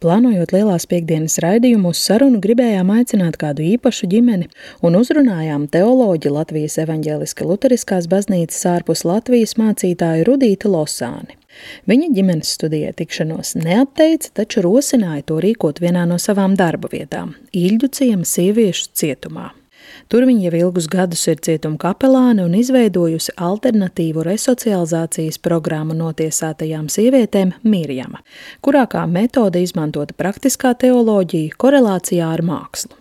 Plānojot lielās piekdienas raidījumu, uz sarunu gribējām aicināt kādu īpašu ģimeni un uzrunājām teoloģi Latvijas evaņģēliska luteriskās baznīcas ārpus Latvijas mācītāju Rudīti Losāni. Viņa ģimenes studijai tikšanos neatteica, taču rosināja to rīkot vienā no savām darba vietām - Īļģu ciema sieviešu cietumā. Tur viņa jau ilgus gadus ir cietuma kapelāne un izveidojusi alternatīvu resocializācijas programmu notiesātajām sievietēm Mirjama, kurā kā metode izmantota praktiskā teoloģija korelācijā ar mākslu.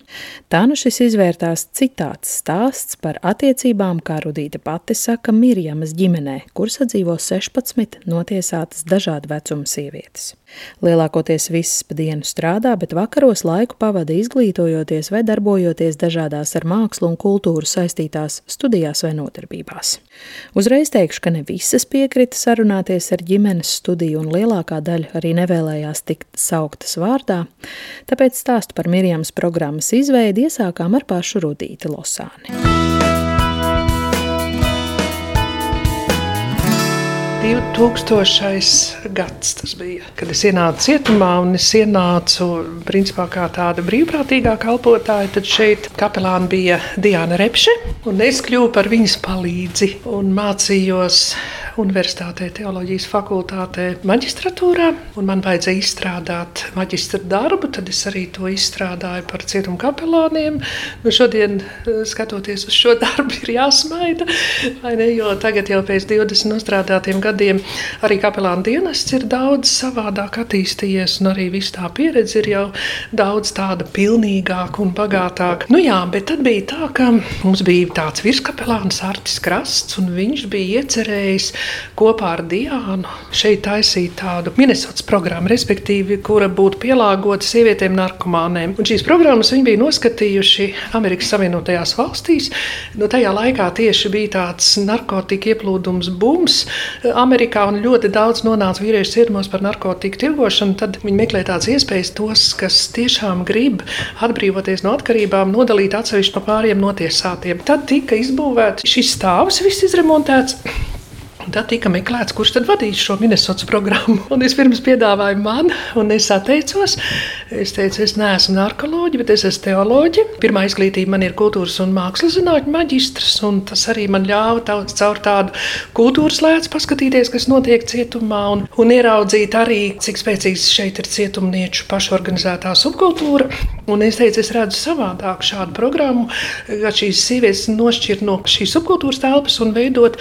Tā nu šis izvērtās citāts stāsts par attiecībām, kā Rudīta pati saka, Mirjamas ģimenē, kur sadzīvo 16 notiesātas dažādu vecumu sievietes. Lielākoties viss pa dienu strādā, bet vakaros laiku pavada izglītojoties vai darbojoties dažādās ar mākslu un kultūru saistītās studijās vai nodarbībās. Uzreiz teikšu, ka ne visas piekrita sarunāties ar ģimenes studiju un lielākā daļa arī nevēlējās tikt sauktas vārdā, tāpēc stāstu par Mirjams programmas izveidi iesākām ar pašu Rudīti Losāni. 2000. gads tas bija, kad es ienācu cietumā un es ienācu principā kā tāda brīvprātīgā kalpotāja. Tad šeit kapelāna bija Diana Repše, un es kļuvu par viņas palīdzi un mācījos Universitātē, Teoloģijas fakultātē, maģistratūrā. Man vajadzēja izstrādāt maģistra darbu, tad es arī to izstrādāju par cietumu kapelāniem. Nu, šodien, eh, skatoties uz šo darbu, ir jāsmaida. Ne, jo tagad, jau pēc 20 nostrādātiem gadiem, arī kapelāna dienests ir daudz savādāk attīstījies, un arī viss tā pieredze ir jau daudz tāda pilnīgāka un bagātāka. Nu, jā, bet tad bija tā, ka mums bija tāds virskapelāns Artis Krasts, un viņš bija iecerējis kopā ar Diānu šeit taisīt tādu Minnesotas programmu, respektīvi, kura būtu pielāgota sievietēm narkomānēm. Un šīs programmas viņi bija noskatījuši Amerikas Savienotajās valstīs. Nu, tajā laikā tieši bija tāds narkotika ieplūdums bums Amerikā, un ļoti daudz nonāca vīriešu cietumos par narkotiku tirgošanu. Tad viņi meklē tādas iespējas tos, kas tiešām grib atbrīvoties no atkarībām, nodalīt atsevišķi no pāriem notiesātiem. Tad tika izbūvēts šis stāvs, viss izremontēts. Tad tika meklēts, kurš tad vadīs šo Minnesotas programmu. Un es pirms piedāvāju man, un es atteicos. Es teicu, es neesmu narkoloģija, bet es esmu teoloģija. Pirmā izglītība man ir kultūras un mākslas zinātņu maģistrs, un tas arī man ļāva tā, caur tādu kultūras lēcu paskatīties, kas notiek cietumā, un, un ieraudzīt arī, cik spēcīgs šeit ir cietumnieču pašorganizētā subkultūra. Un es teicu, es redzu savādāk šādu programmu, ka šīs sievietes nošķirt no šīs subkultūras telpas un veidot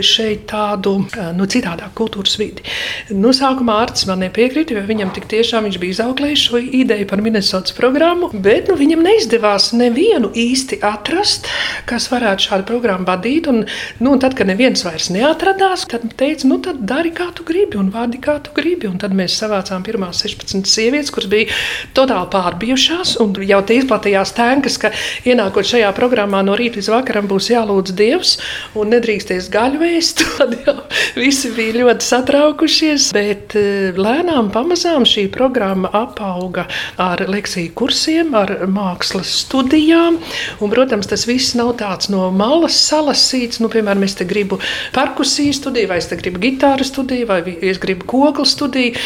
šeit tādu tādu nu, citādāku kultūras vidi. Nu, sākumā Arts man nepiekrita, jo viņam tik tiešām viņš bija izauklējis šo ideju par Minnesotas programmu, bet nu, viņam neizdevās nevienu īsti atrast, kas varētu šādu programmu vadīt. Un, nu, un tad, kad neviens vairs neatradās, tad teica, nu tad dari kā tu gribi un vadi kā tu gribi. Un tad mēs savācām pirmās 16 sievietes, kuras bija totāli pārbijušās un jau te izplatījās tēnkas, ka ienākot šajā programmā no rīta līdz vakaram būs jālūdz Dievs un nedrīkstēs gaļu vēst. Tad jau visi bija ļoti satraukušies, bet eh, lēnām, pamazām šī programma apauga ar lekciju kursiem, ar mākslas studijām. Un, protams, tas viss nav tāds no malas salasīts. Nu, piemēram, es te gribu perkusiju studiju, vai es te gribu gitāru studiju, vai es gribu koklu studiju.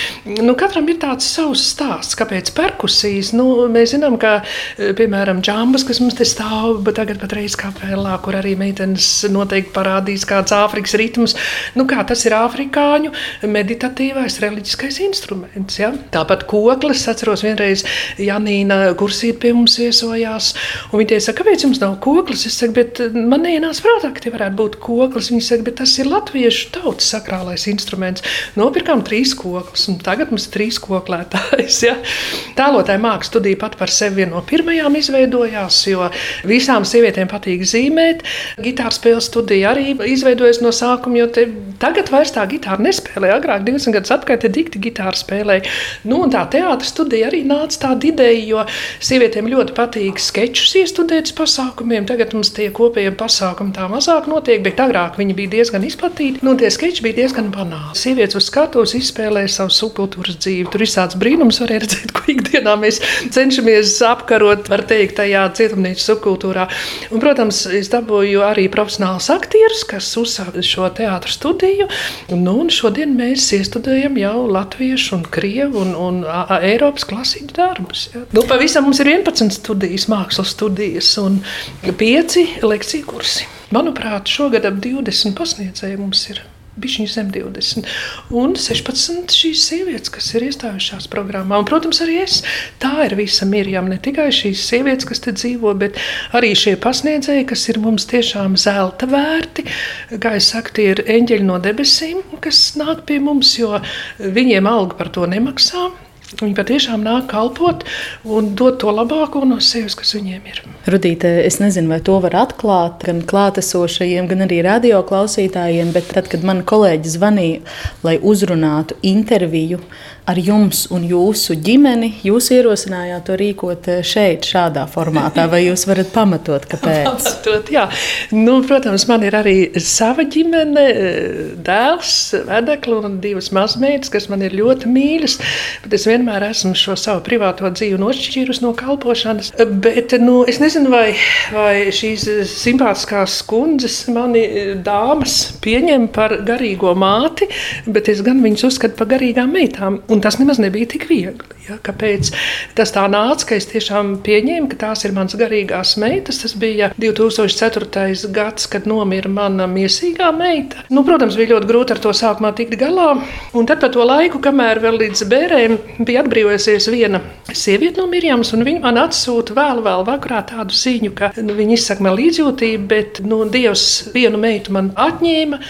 Nu, katram ir tāds savs stāsts, kāpēc perkusijas. Nu, mēs zinām, ka, eh, piemēram, džambas, kas mums te stāv, bet tagad pat reiz kapelā, kur arī meitenes noteikti parādīs kāds Āfrikas ritms. Nu, kā tas ir afrikāņu meditatīvais reliģiskais instruments. Ja? Tāpat koklis, atceros, vienreiz Janīna Kursīta pie mums viesojās, viņa teica, kāpēc jums nav koklis? Es saku, bet man neienāca prātā, ka tie varētu būt koklis. Viņa saka, bet tas ir latviešu tautas sakrālais instruments. Nopirkām trīs kokus, un tagad mums ir trīs koklētājs. Ja? Tālotāja mākslas studija pat par sevi viena no pirmajām izveidojās, jo visām sievietēm patīk zīmēt. Gitāras spēles studija arī izveidojas no sākuma, jo tagad vairs tā gitāra nespēlē. Agrāk, 20 gadus atpakaļ, te dikti gitāra spēlēja. Nu, un tā teātris studija arī nāca tāda ideja, jo sievietēm ļoti patīk sketčus iestudēt pasākumiem. Tagad mums tie kopējie pasākumi tā mazāk notiek, bet agrāk viņi bija diezgan izplatīti. Nu, tie sketči bija diezgan banāli. Sievietes uz skatuves izspēlēja savu subkultūras dzīvi. Tur ir tāds brīnums, var redzēt, ko ikdienā mēs cenšamies apkarot, var teikt, tajā cietumnīcas subkultūrā. Un, protams, es dabūju arī profesionālus aktierus, kas uzsāka šo teātru studiju. Nu, un šodien mēs iestudējam jau latviešu, un krievu un, un a, a, Eiropas klasiķu darbus. Ja. Nu, pavisam mums ir 11 studijas, mākslas studijas un 5 lekciju kursi. Manuprāt, šogad ap 20 pasniedzēju mums ir bijuši zem 20. Un 16 šīs sievietes, kas ir iestājušās programmā. Un, protams, arī es. Tā ir visa mirjama. Ne tikai šīs sievietes, kas te dzīvo, bet arī šie pasniedzēji, kas ir mums tiešām zelta vērti. Saka, tie ir eņģeļi no debesīm, kas nāk pie mums, jo viņiem alga par to nemaksā. Viņi patiešām nāk kalpot un dot to labāko no sevis, kas viņiem ir. Rudīte, es nezinu, vai to var atklāt gan klātesošajiem, gan arī radio klausītājiem, bet tad, kad man kolēģi zvanīja, lai uzrunātu interviju ar jums un jūsu ģimeni, jūs ierosinājāt to rīkot eh, šeit, šādā formātā. Vai jūs varat pamatot, kāpēc? pamatot, jā. Nu, protams, man ir arī sava ģimene, dēls, vedekli un divas mazmeitas, kas man ir ļoti mīļas. Bet es vienmēr esmu šo savu privāto dzīvi nošķīrusi no kalpošanas. Bet nu, es nezinu, vai, vai šīs simpātiskās kundzes mani dāmas pieņem par garīgo māti, bet es gan viņus uzskatu par garīgām meitām. Un tas nemaz nebija tik viegli. Ja? Kāpēc tas tā nāca, ka es tiešām pieņēmu, ka tās ir mans garīgās meitas. Tas bija 2004. gads, kad nomira mana miesīgā meita. Nu, protams, bija ļoti grūti ar to sākumā tikt galā. Un tad pa to laiku, kamēr vēl līdz bērēm bija atbrīvojusies viena sieviete no Mirjams, un viņa man atsūta vēl, vēl vakarā tādu ziņu, ka nu, viņa izsaka man līdzjūtību, bet nu, Dievs vienu meitu man atņēma,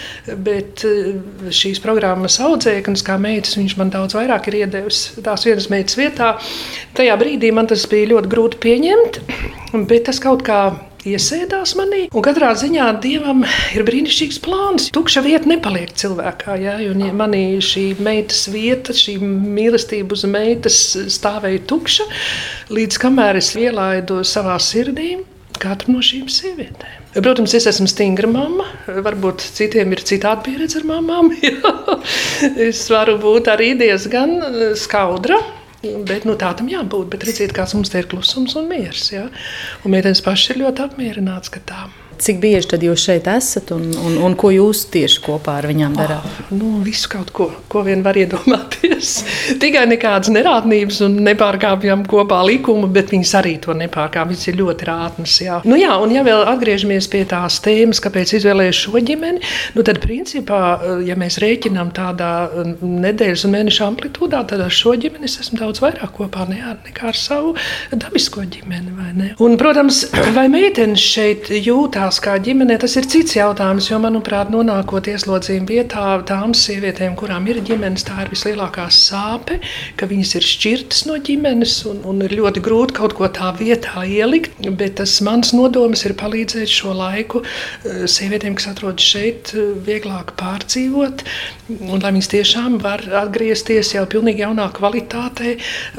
bet eh, šīs programmas audzēknis kā meitas viņš man daudz vairāk vairāk ir iedevis tās vienas meitas vietā. Tajā brīdī man tas bija ļoti grūti pieņemt, bet tas kaut kā iesēdās manī. Un katrā ziņā dievam ir brīnišķīgs plāns. Tukša vieta nepaliek cilvēkā. Ja? Un, ja manī šī meitas vieta, šī mīlestība uz meitas stāvēja tukša, līdz kamēr es ielaidu savā sirdī katru no šīm sievietēm. Protams, es esmu stingra mamma. Varbūt citiem ir citāda pieredze ar mamām. es varu būt arī diezgan skaudra. Bet, nu, tā tam jābūt. Bet redziet, kāds mums te ir klusums un miers. Ja? Un meitenes pašas ir ļoti apmierināts, ka tā ir. Cik bieži jūs šeit esat un, un, un ko jūs tieši kopā ar viņām darāt? Oh, nu, visu kaut ko, ko vien var iedomāties. Tikai nekādas nerādnības un nepārkāpjam kopā likumu, bet viņas arī to nepārkāpj. Viņas ir ļoti rātnas. Jā. Nu, jā, un ja vēl atgriežamies pie tās tēmas, kāpēc izvēlējos šo ģimeni, nu, tad principā, ja mēs rēķinām tādā nedēļas un mēneša amplitūdā, tad ar šo ģimeni es esmu daudz vairāk kopā ne, nekā ar savu dabisko ģimeni. Un, protams, vai meitenes šeit jūtas? Attiekās kā ģimenē, tas ir cits jautājums. Jo, manuprāt, nonākot ieslodzījuma vietā, tām sievietēm, kurām ir ģimenes, tā ir vislielākā sāpe, ka viņas ir šķirtas no ģimenes un, un ir ļoti grūti kaut ko tā vietā ielikt. Bet tas mans nodoms ir palīdzēt šo laiku eh, sievietēm, kas atrodas šeit, eh, vieglāk pārdzīvot, un lai viņas tiešām var atgriezties jau pilnīgi jaunā kvalitātē,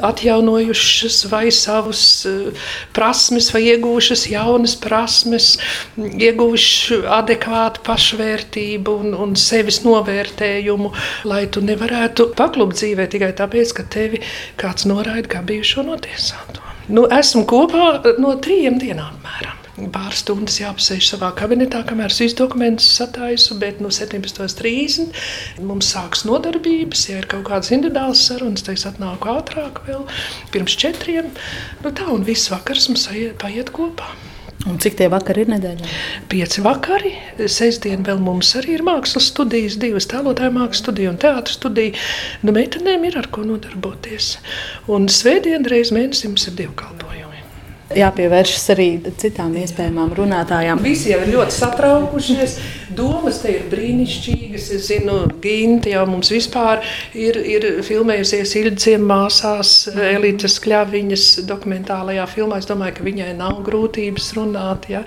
atjaunojušas vai savus eh, prasmes, vai iegūšas jaunas prasmes, ieguvuši adekvātu pašvērtību un, un sevis novērtējumu, lai tu nevarētu paklupt dzīvē tikai tāpēc, ka tevi kāds noraida kā bijušo notiesāto. Nu, esmu kopā no trījiem dienām apmēram. Pāris stundas jāapsēž savā kabinetā, kamēr es visu dokumentus sataisu, bet no 17.30 mums sāks nodarbības. Ja ir kaut kādas individuālas sarunas, tad es atnāku ātrāk, vēl pirms četriem. Nu, tā un viss vakars mums paiet kopā. Un cik tie vakari ir nedēļā? Pieci vakari. Sestdien vēl mums arī ir mākslas studijas, divas tēlotāju mākslas studija un teātris studija. Nu, meitenēm ir ar ko nodarboties. Un svētdien reiz mēnesī mums ir divi kalpojumi. Jāpievēršas arī citām iespējamām runātājām. Visi jau ir ļoti satraukušies. Domas te ir brīnišķīgas. Es zinu, Ginta jau mums vispār ir, ir filmējusies Ilģiem māsās, Elitas Kļaviņas dokumentālajā filmā. Es domāju, ka viņai nav grūtības runāt. Ja?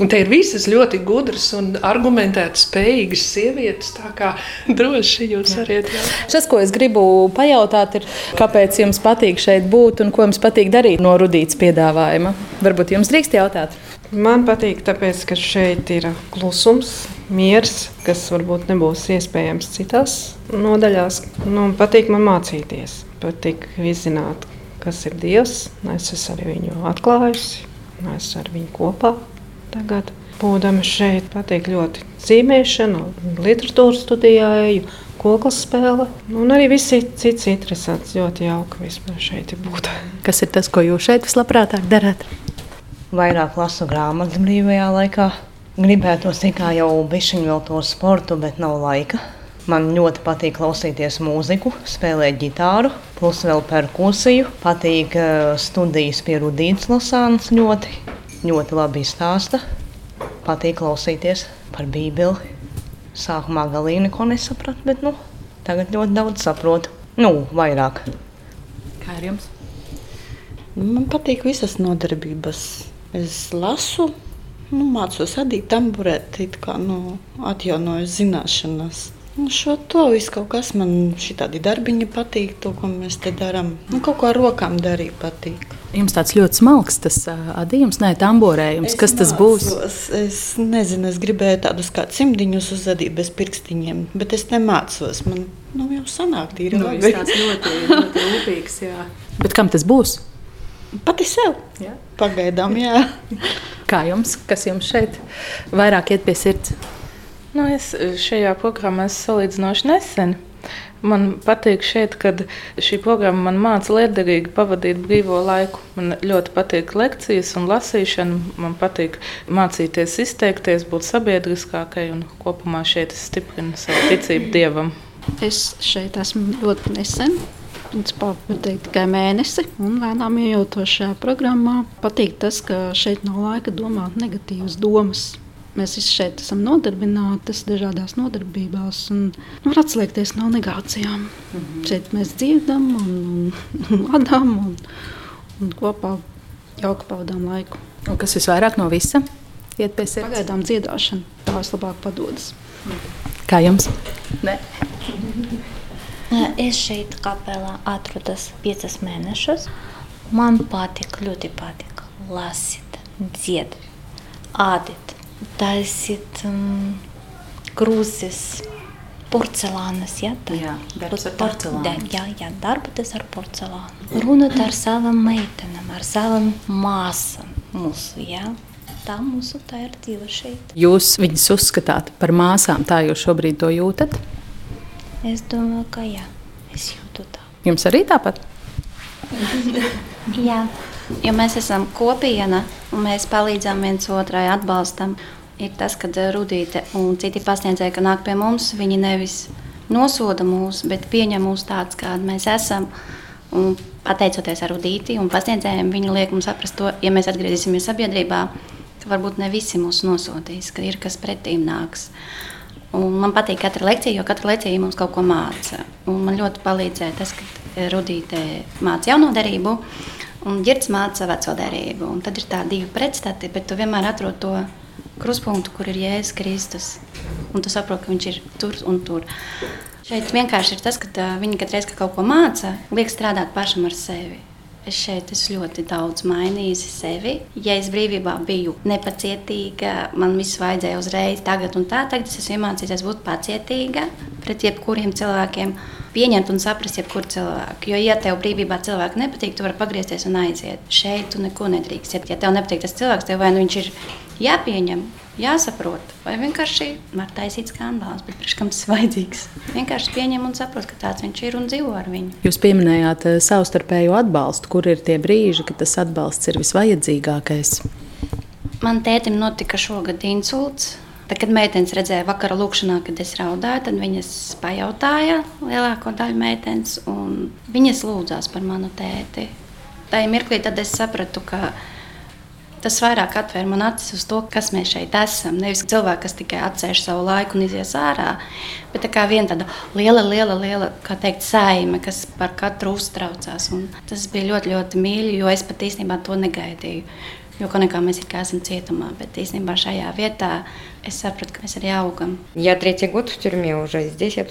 Un te ir visas ļoti gudras un argumentētas, spējīgas sievietes. Tā kā droši jūs varat. Tas, ko es gribu pajautāt, ir, kāpēc jums patīk šeit būt un ko jums patīk darīt no Rudītas piedāvājuma. Varbūt jums drīkst jautāt? Man patīk, tāpēc, ka šeit ir klusums, miers, kas varbūt nebūs iespējams citās nodaļās. Nu, patīk man mācīties, patīk izzināt, kas ir Dievs. Es esmu arī viņu atklājusi, es esmu ar viņu kopā tagad. Būdama šeit, patīk ļoti zīmēšana, literatūras studijāju, koklas spēle. Un arī viss cits interesants. Ļoti jauki vispār šeit būt. Kas ir tas, ko jūs šeit vislabprātāk darāt? Vairāk lasu grāmatas brīvajā laikā. Gribētu tikai jau bišķiņu vēl to sportu, bet nav laika. Man ļoti patīk klausīties mūziku, spēlēt ģitāru, plus vēl perkusiju. Patīk uh, studijas pie Rudītas Lasānas ļoti, ļoti labi izstāsta. Patīk klausīties par Bībeli. Sākumā galīgi neko nesapratu, bet nu, tagad ļoti daudz saprotu. Nu, vairāk. Kā ar jums? Man patīk visas nodarbības. Es lasu, nu, mācos adīt tamburēt, kā nu, atjaunoju zināšanas. Nu, šo to visu kaut kas man šitādi darbiņi patīk, to, ko mēs te darām. Nu, kaut ko ar rokām darīt patīk. Jums tāds ļoti smalks tas adījums, ne tamborējums. Es kas tas mācos, būs? Es nezinu, es gribēju tādus kā cimdiņus uzadīt bez pirkstiņiem, bet es nemācos. Man nu, jau sanāk tīri nu, labi. Tas ļoti, ļoti rūpīgs, jā. Bet kam tas būs? Pati sev. Jā. Pagaidām, jā. Kā jums? Kas jums šeit vairāk iet pie sirds? Nu, es šajā programmā esmu salīdzinoši nesen. Man patīk šeit, kad šī programma man māca liederīgi pavadīt brīvo laiku. Man ļoti patīk lekcijas un lasīšana. Man patīk mācīties, izteikties, būt sabiedriskākai un kopumā šeit es stiprinu savu ticību dievam. Es šeit esmu ļoti nesen. Principā teikt, tikai mēnesi, un lēnām iejautos šajā programmā. Patīk tas, ka šeit nav laika domāt negatīvas domas. Mēs visi šeit esam nodarbināti dažādās nodarbībās, un nu, var atslēgties no negācijām. Mm -hmm. Šeit mēs dziedam, un, un ladām, un, un kopā jauki pavadām laiku. Un kas visvairāk no visa iet pie sevis? Pagaidām dziedāšana, tā vislabāk padodas. Kā jums? Ne. Es šeit kapelā atrodas piecas mēnešus. Man patīk, ļoti patīk lasīt, dziedāt, ādīt taisīt um, krūzes, porcelānas. Ja, tā, jā, darbs ar porcelānu. Da, jā, jā, darboties ar porcelānu. Runāt ar savām meitenēm, ar savām māsām mūsu. Ja. Tā mūsu tā ir dzīve šeit. Jūs viņus uzskatāt par māsām, tā jūs šobrīd to jūtat? Es domāju, ka jā, es jūtu tā. Jums arī tāpat? jā. Jo mēs esam kopiena un mēs palīdzam viens otrai, atbalstam. Ir tas, ka Rudīte un citi pasniedzēji, ka nāk pie mums, viņi nevis nosoda mūs, bet pieņem mūs tādus, kādi mēs esam. Un pateicoties ar Rudīti un pasniedzējiem, viņi liek mums saprast to, ja mēs atgriezīsimies sabiedrībā, ka varbūt ne visi mūs nosodīs, ka ir kas pretīm nāks. Un man patīk katra lekcija, jo katra lekcija mums kaut ko māca. Un man ļoti palīdzēja tas, ka Rudīte māca jauno derību un ģērbs māca veco derību. Un tad ir tā divi pretstati, bet tu vienmēr atrod to kruspunktu, kur ir Jēzus Kristus. Un tu saproti, ka viņš ir tur un tur. Šeit vienkārši ir tas, ka viņi katru reizi, kad kaut ko māca, liek strādāt pašam ar sevi. Es šeit esmu ļoti daudz mainījusi sevi. Ja es brīvībā biju nepacietīga, man viss vajadzēja uzreiz, tagad un tā. Tagad es esmu iemācījies būt pacietīga pret jebkuriem cilvēkiem pieņemt un saprast jebkuru cilvēku. Jo, ja tev brīvībā cilvēki nepatīk, tu vari pagriezties un aiziet. Šeit tu neko nedrīkst. Ja tev nepatīk tas cilvēks, tev vai nu viņš ir jāpieņem, jāsaprot, vai vienkārši var taisīt skandālus, bet priekš kam tas vajadzīgs. Vienkārši pieņem un saprot, ka tāds viņš ir un dzīvo ar viņu. Jūs pieminējāt eh, savstarpēju atbalstu. Kur ir tie brīži, kad tas atbalsts ir visvajadzīgākais? Man tētim notika šogad insults. Tad, kad meitenes redzēja vakara lūkšanā, kad es raudāju, tad viņas pajautāja lielāko daļu meitenes, un viņas lūdzās par manu tēti. Ir mirklī, es sapratu, ka Tas vairāk atvēra man acis uz to, kas mēs šeit esam. Nevis cilvēki, kas tikai atcerš savu laiku un izies ārā, bet tā kā viena tāda liela, liela, liela teikt, saime, kas par katru uztraucās. Un tas bija ļoti, ļoti mīļi, jo es pat īstenībā to negaidīju. Jo kā mēs esam cietumā, bet īstenībā šajā vietā es sapratu, ka mēs arī augam.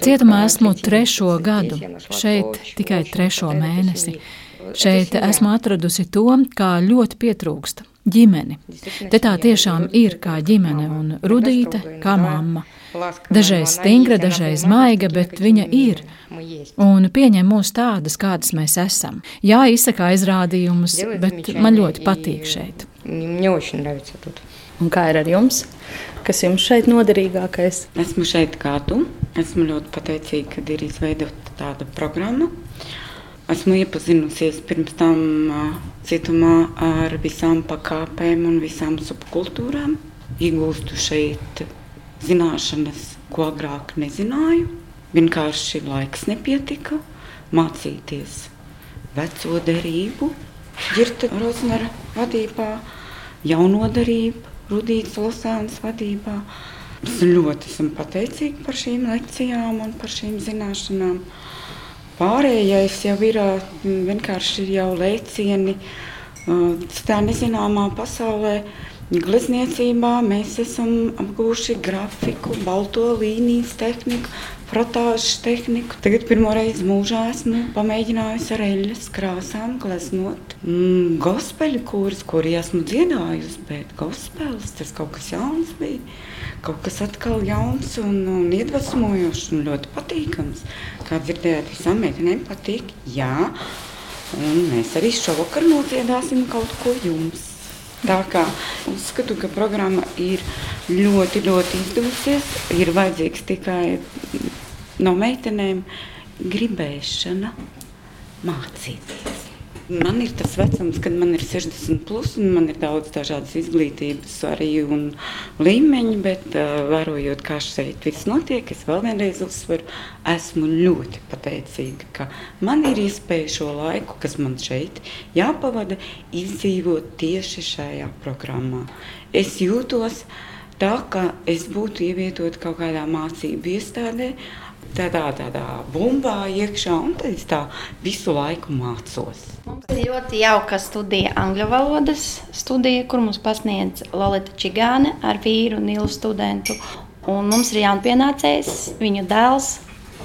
Cietumā esmu trešo gadu, šeit tikai trešo mēnesi. Šeit esmu atradusi to, kā ļoti pietrūkst ģimeni. Te tā tiešām ir kā ģimene un rudīte kā mamma. Dažreiz stingra, dažreiz maiga, bet viņa ir un pieņem mūs tādas, kādas mēs esam. Jā, izsaka aizrādījumus, bet man ļoti patīk šeit. Un kā ir ar jums? Kas jums šeit noderīgākais? Esmu šeit kā tu. Esmu ļoti pateicīga, ka ir izveidota tāda programma. Esmu iepazinusies pirms tam cietumā ar visām pakāpēm un visām subkultūrām. Iegūstu šeit zināšanas, ko agrāk nezināju. Vienkārši laiks nepietika mācīties veco derību, Girta Roznera vadībā, jauno derību, Rudītas Losānas vadībā. Es ļoti esmu pateicīga par šīm lekcijām un par šīm zināšanām. Pārējais jau ir vienkārši ir jau lēcieni tā nezināmā pasaulē. Glezniecībā mēs esam apgūši grafiku, balto līnijas tehniku, frotāžas tehniku. Tagad pirmo reizi mūžā esmu pamēģinājusi ar eļļas krāsām gleznot mm, gospeļu kūrus, kuri esmu dziedājusi, bet gospels tas kaut kas jauns bija kaut kas atkal jauns un, un iedvesmojošs un ļoti patīkams. Kā dzirdējāt, visām meitenēm patīk. Jā, un mēs arī šovakar nodziedāsim kaut ko jums. Tā kā uzskatu, ka programma ir ļoti, ļoti izdevusies. Ir vajadzīgs tikai no meitenēm gribēšana mācīties. Man ir tas vecums, kad man ir 60, plus, un man ir daudz dažādas izglītības arī un līmeņi, bet uh, vērojot, kā šeit viss notiek, es vēl vienreiz uzsveru, esmu ļoti pateicīga, ka man ir iespēja šo laiku, kas man šeit jāpavada, izdzīvot tieši šajā programmā. Es jūtos tā, ka es būtu ievietot kaut kādā mācību iestādē, tādā, tādā bumbā iekšā, un tad es tā visu laiku mācos. Mums ir ļoti jauka studija, angļu valodas studija, kur mums pasniedz Lorita Čigāne ar vīru Nilu studentu. Un mums ir jaunpienācējs, viņu dēls,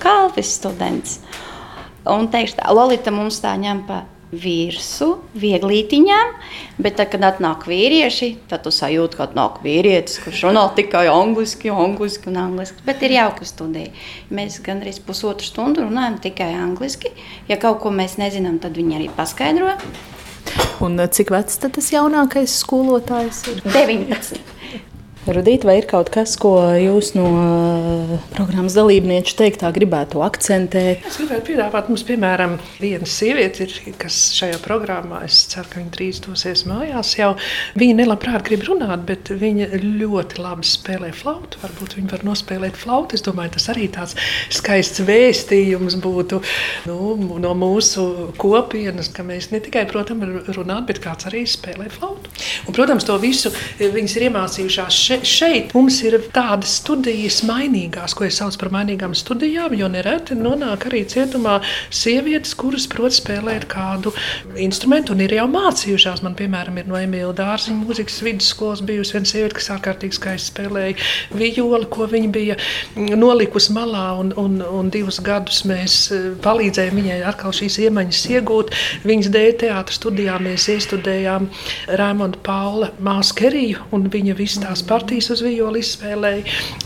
Kalvis students. Un teikšu tā, Lorita mums tā ņem pa virsmu, vieglītiņām, bet tad, kad atnāk vīrieši, tad tu sajūti, ka atnāk vīrietis, kurš runā tikai angliski, angliski un angliski. Bet ir jauka studija. Mēs gandrīz pusotru stundu runājam tikai angliski. Ja kaut ko mēs nezinām, tad viņi arī paskaidro. Un cik vecs tad tas jaunākais skolotājs ir? 19. Rudīt, vai ir kaut kas, ko jūs no uh, programmas dalībnieku teiktā gribētu akcentēt? Es gribētu piedāvāt mums, piemēram, viena sieviete, ir, kas šajā programmā, es ceru, ka viņa drīz dosies mājās. Jau. Viņa nelabprāt grib runāt, bet viņa ļoti labi spēlē flautu. Varbūt viņa var nospēlēt flautu. Es domāju, tas arī tāds skaists vēstījums būtu nu, no mūsu kopienas, ka mēs ne tikai, protams, runāt, bet kāds arī spēlē flautu. Un, protams, to visu viņas ir iemācījušās še, šeit mums ir tādas studijas mainīgās, ko es saucu par mainīgām studijām, jo nereti nonāk arī cietumā sievietes, kuras prot spēlēt kādu instrumentu un ir jau mācījušās. Man, piemēram, ir no Emīļa Dārziņa mūzikas vidusskolas bijusi viena sieviete, kas ārkārtīgi skaisti spēlēja vijoli, ko viņa bija nolikusi malā, un, un, un divus gadus mēs e, palīdzējām viņai atkal šīs iemaņas iegūt. Viņas dēļ teātras studijā mēs iestudējām Raimonda Paula Māskeriju, un viņa visas tās par partijas uz violi izspēlēja.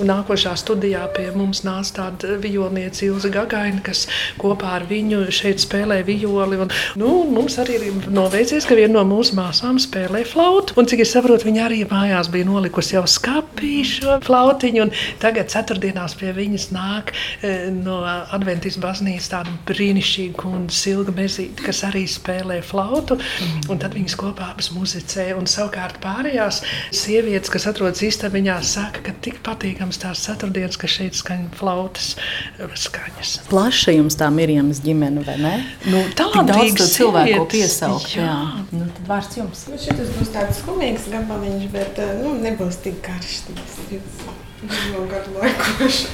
Nākošā studijā pie mums nāca tāda violniece Ilza Gagaina, kas kopā ar viņu šeit spēlē violi. Un, nu, mums arī ir noveicies, ka viena no mūsu māsām spēlē flautu. Un, cik es saprotu, viņa arī mājās bija nolikusi jau skāpīšu flautiņu. Tagad ceturtdienās pie viņas nāk e, no Adventīnas baznīcas tāda brīnišķīga kundze Silga Mezīte, kas arī spēlē flautu. Un tad viņas kopā abas muzicē. Un savukārt pārējās sievietes, kas atrodas istabiņā saka, ka tik patīkams tās ceturtdienas, ka šeit skan flautas eh, skaņas. Plaša jums tā Mirjams ģimene, vai ne? Nu, Tik daudz to cilvēku piesaukt. Jā. Jā. Nu, vārds jums. Nu, šis būs tāds skumīgs gabaliņš, bet nu, nebūs tik karš. Tas ir gadu laikoši.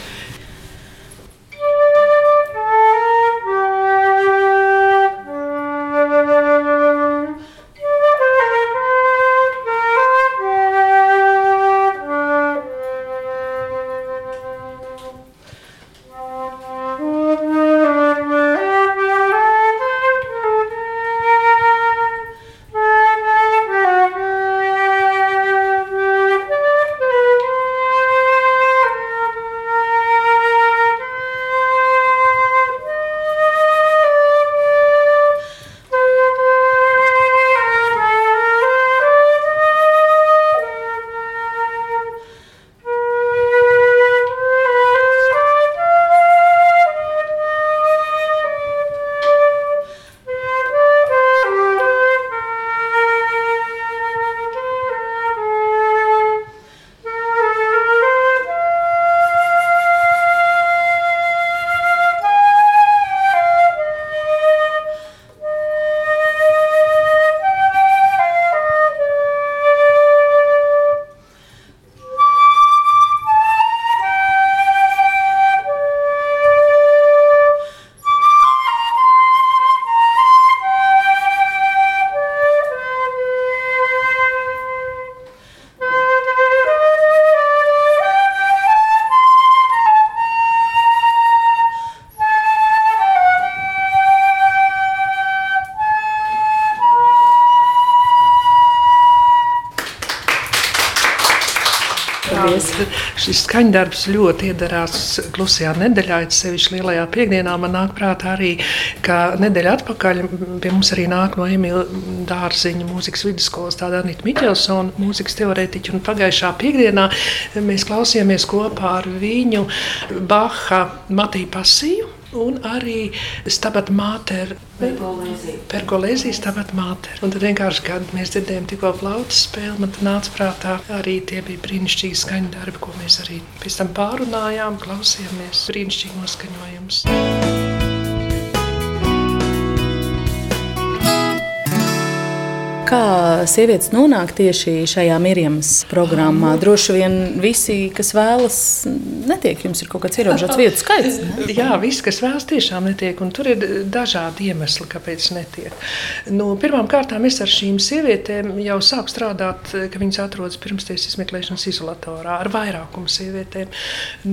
Šis skaņdarbs ļoti iedarās klusajā nedēļā, it sevišķi lielajā piekdienā. Man nāk prātā arī, ka nedēļa atpakaļ pie mums arī nāk no Emīļa Dārziņa mūzikas vidusskolas tāda Anita Miķelsona, mūzikas teorētiķa. Un pagājušā piekdienā mēs klausījāmies kopā ar viņu Baha Matiju Pasiju. Un arī stabat māter, pergolēzijas stabat māter. Un tad vienkārši, kad mēs dzirdējām tikko flautas spēli, man nāca prātā arī tie bija brīnišķīgi skaņu darbi, ko mēs arī pēc tam pārunājām, klausījāmies brīnišķīgi noskaņojumus. Kā sievietes nonāk tieši šajā Mirjams programmā? Droši vien visi, kas vēlas, netiek. Jums ir kaut kāds ierobežots vietu skaits. Ne? Jā, visi, kas vēlas, tiešām netiek. Un tur ir dažādi iemesli, kāpēc netiek. Nu, Pirmkārt, es ar šīm sievietēm jau sāku strādāt, kad viņas atrodas pirmstiesas izmeklēšanas izolatorā ar vairākumu sievietēm.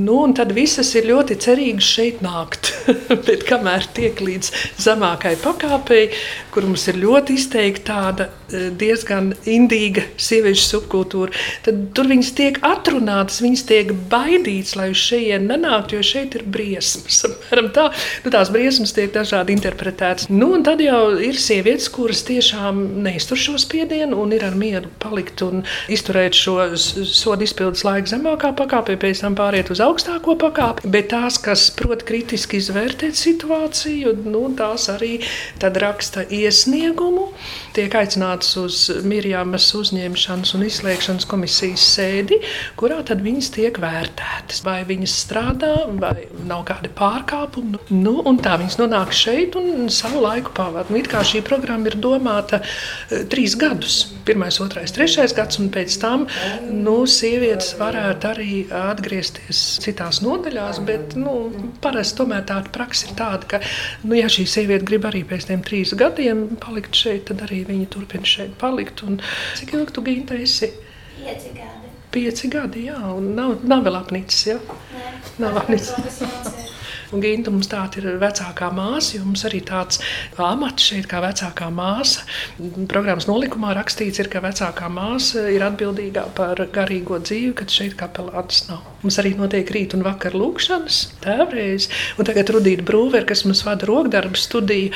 Nu, tad visas ir ļoti cerīgas šeit nākt. Bet kamēr tiek līdz zemākai pakāpei, kur mums ir ļoti izteikti tāda diezgan indīga sieviešu subkultūra, tad tur viņas tiek atrunātas, viņas tiek baidītas, lai uz šejienes nenāktu, jo šeit ir briesmas. Tā, nu, tās briesmas tiek dažādi interpretētas. Nu, tad jau ir sievietes, kuras tiešām neiztur šo spiedienu un ir ar mieru palikt un izturēt šo sodu izpildes laiku zemākā pakāpē, pēc tam pāriet uz augstāko pakāpi. Bet tās, kas prot kritiski izvērtēt situāciju, nu, tās arī raksta iesniegumu, tiek aicināts aicināts uz Mirjāmas uzņemšanas un izslēgšanas komisijas sēdi, kurā tad viņas tiek vērtētas. Vai viņas strādā, vai nav kādi pārkāpumi. Nu, un tā viņas nonāk šeit un savu laiku pavadīja. Nu, it kā šī programma ir domāta uh, trīs gadus. Pirmais, otrais, trešais gads, un pēc tam nu, sievietes varētu arī atgriezties citās nodaļās, bet nu, parasti tomēr tāda praksa ir tāda, ka, nu, ja šī sieviete grib arī pēc tiem trīs gadiem palikt šeit, tad arī viņa turpina šeit palikt. Un cik ilgi tu gīta esi? Pieci gadi. Pieci gadi, jā, un nav, nav vēl apnicis, jā? Nē, nav apnicis. Un Ginta mums tāda ir vecākā māsa, jo mums arī tāds amats šeit kā vecākā māsa. Programmas nolikumā rakstīts, ir, ka vecākā māsa ir atbildīgā par garīgo dzīvi, kad šeit kapelāns nav. Mums arī notiek rīt un vakar lūkšanas, tēvreiz. Un tagad Rudīta Brūver, kas mums vada rokdarbu studiju,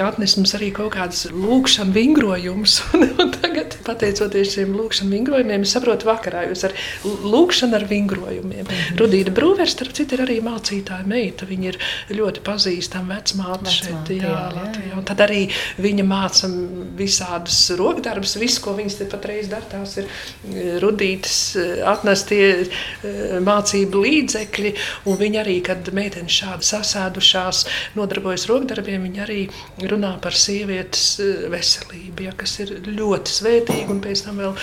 atnes mums arī kaut kādas lūkšana vingrojumus. Un, un tagad, pateicoties šiem lūkšana vingrojumiem, es saprotu vakarā jūs ar lūkšanu ar vingrojumiem. Rudīta Brūver, starp citu, ir arī mācītāja meita. Viņa viņa ir ļoti pazīstama vecmāte šeit, jā, jā, Latvijā. Un tad arī viņa māca visādus rokdarbus, visu, ko viņas te patreiz dara, tās ir rudītas atnestie mācību līdzekļi, un viņa arī, kad meitenes šādi sasēdušās, nodarbojas rokdarbiem, viņa arī runā par sievietes veselību, ja, kas ir ļoti svētīgi, un pēc tam vēl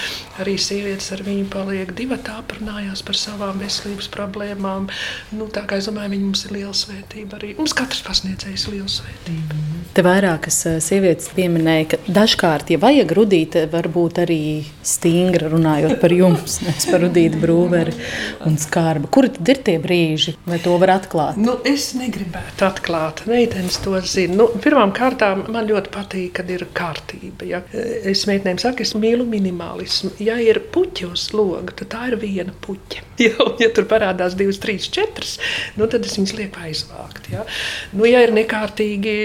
arī sievietes ar viņu paliek divatā, aprunājās par savām veselības problēmām. Nu, tā kā es domāju, viņi mums ir liela svētība arī. Mums katrs pasniedzējs ir liela svētība. Te vairākas sievietes pieminēja, ka dažkārt, ja vajag rudīt, varbūt arī stingra runājot par jums, nevis par rudītu brūveri un skārbu. Kur tad ir tie brīži, vai to var atklāt? Nu, es negribētu atklāt, meitenes to zina. Nu, pirmām kārtām man ļoti patīk, kad ir kārtība. Ja? Es meitenēm saku, es mīlu minimalismu. Ja ir puķi uz loga, tad tā ir viena puķa. Ja, ja tur parādās divas, trīs, četras, nu, tad es viņas lieku aizvākt. Ja, nu, ja ir nekārtīgi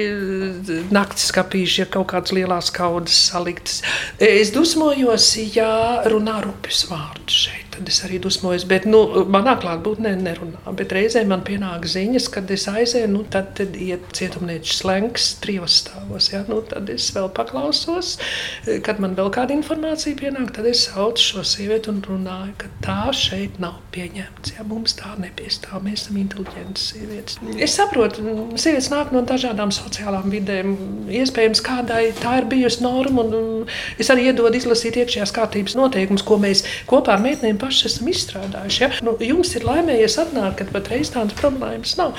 naktas skāpīši, ja kaut kādas lielas kaudas saliktas. Es dusmojos, ja runā rupjus vārdus šeit tad es arī dusmojos. Bet, nu, manā klātbūtnē nerunā. Bet reizē man pienāk ziņas, kad es aizēju, nu, tad, tad iet cietumniečs slēgts trijos stāvos. Ja? Nu, tad es vēl paklausos, kad man vēl kāda informācija pienāk, tad es saucu šo sievieti un runāju, ka tā šeit nav pieņemts. Ja? Mums tā nepiestāv, mēs esam inteliģentas sievietes. Es saprotu, sievietes nāk no dažādām sociālām vidēm. Iespējams, kādai tā ir bijusi norma, un es arī iedodu izlasīt iekšējās kārtības noteikumus, ko mēs kopā ar meitenēm paši esam izstrādājuši. Ja? Nu, jums ir laimējies atnākt, kad patreiz tādas problēmas nav.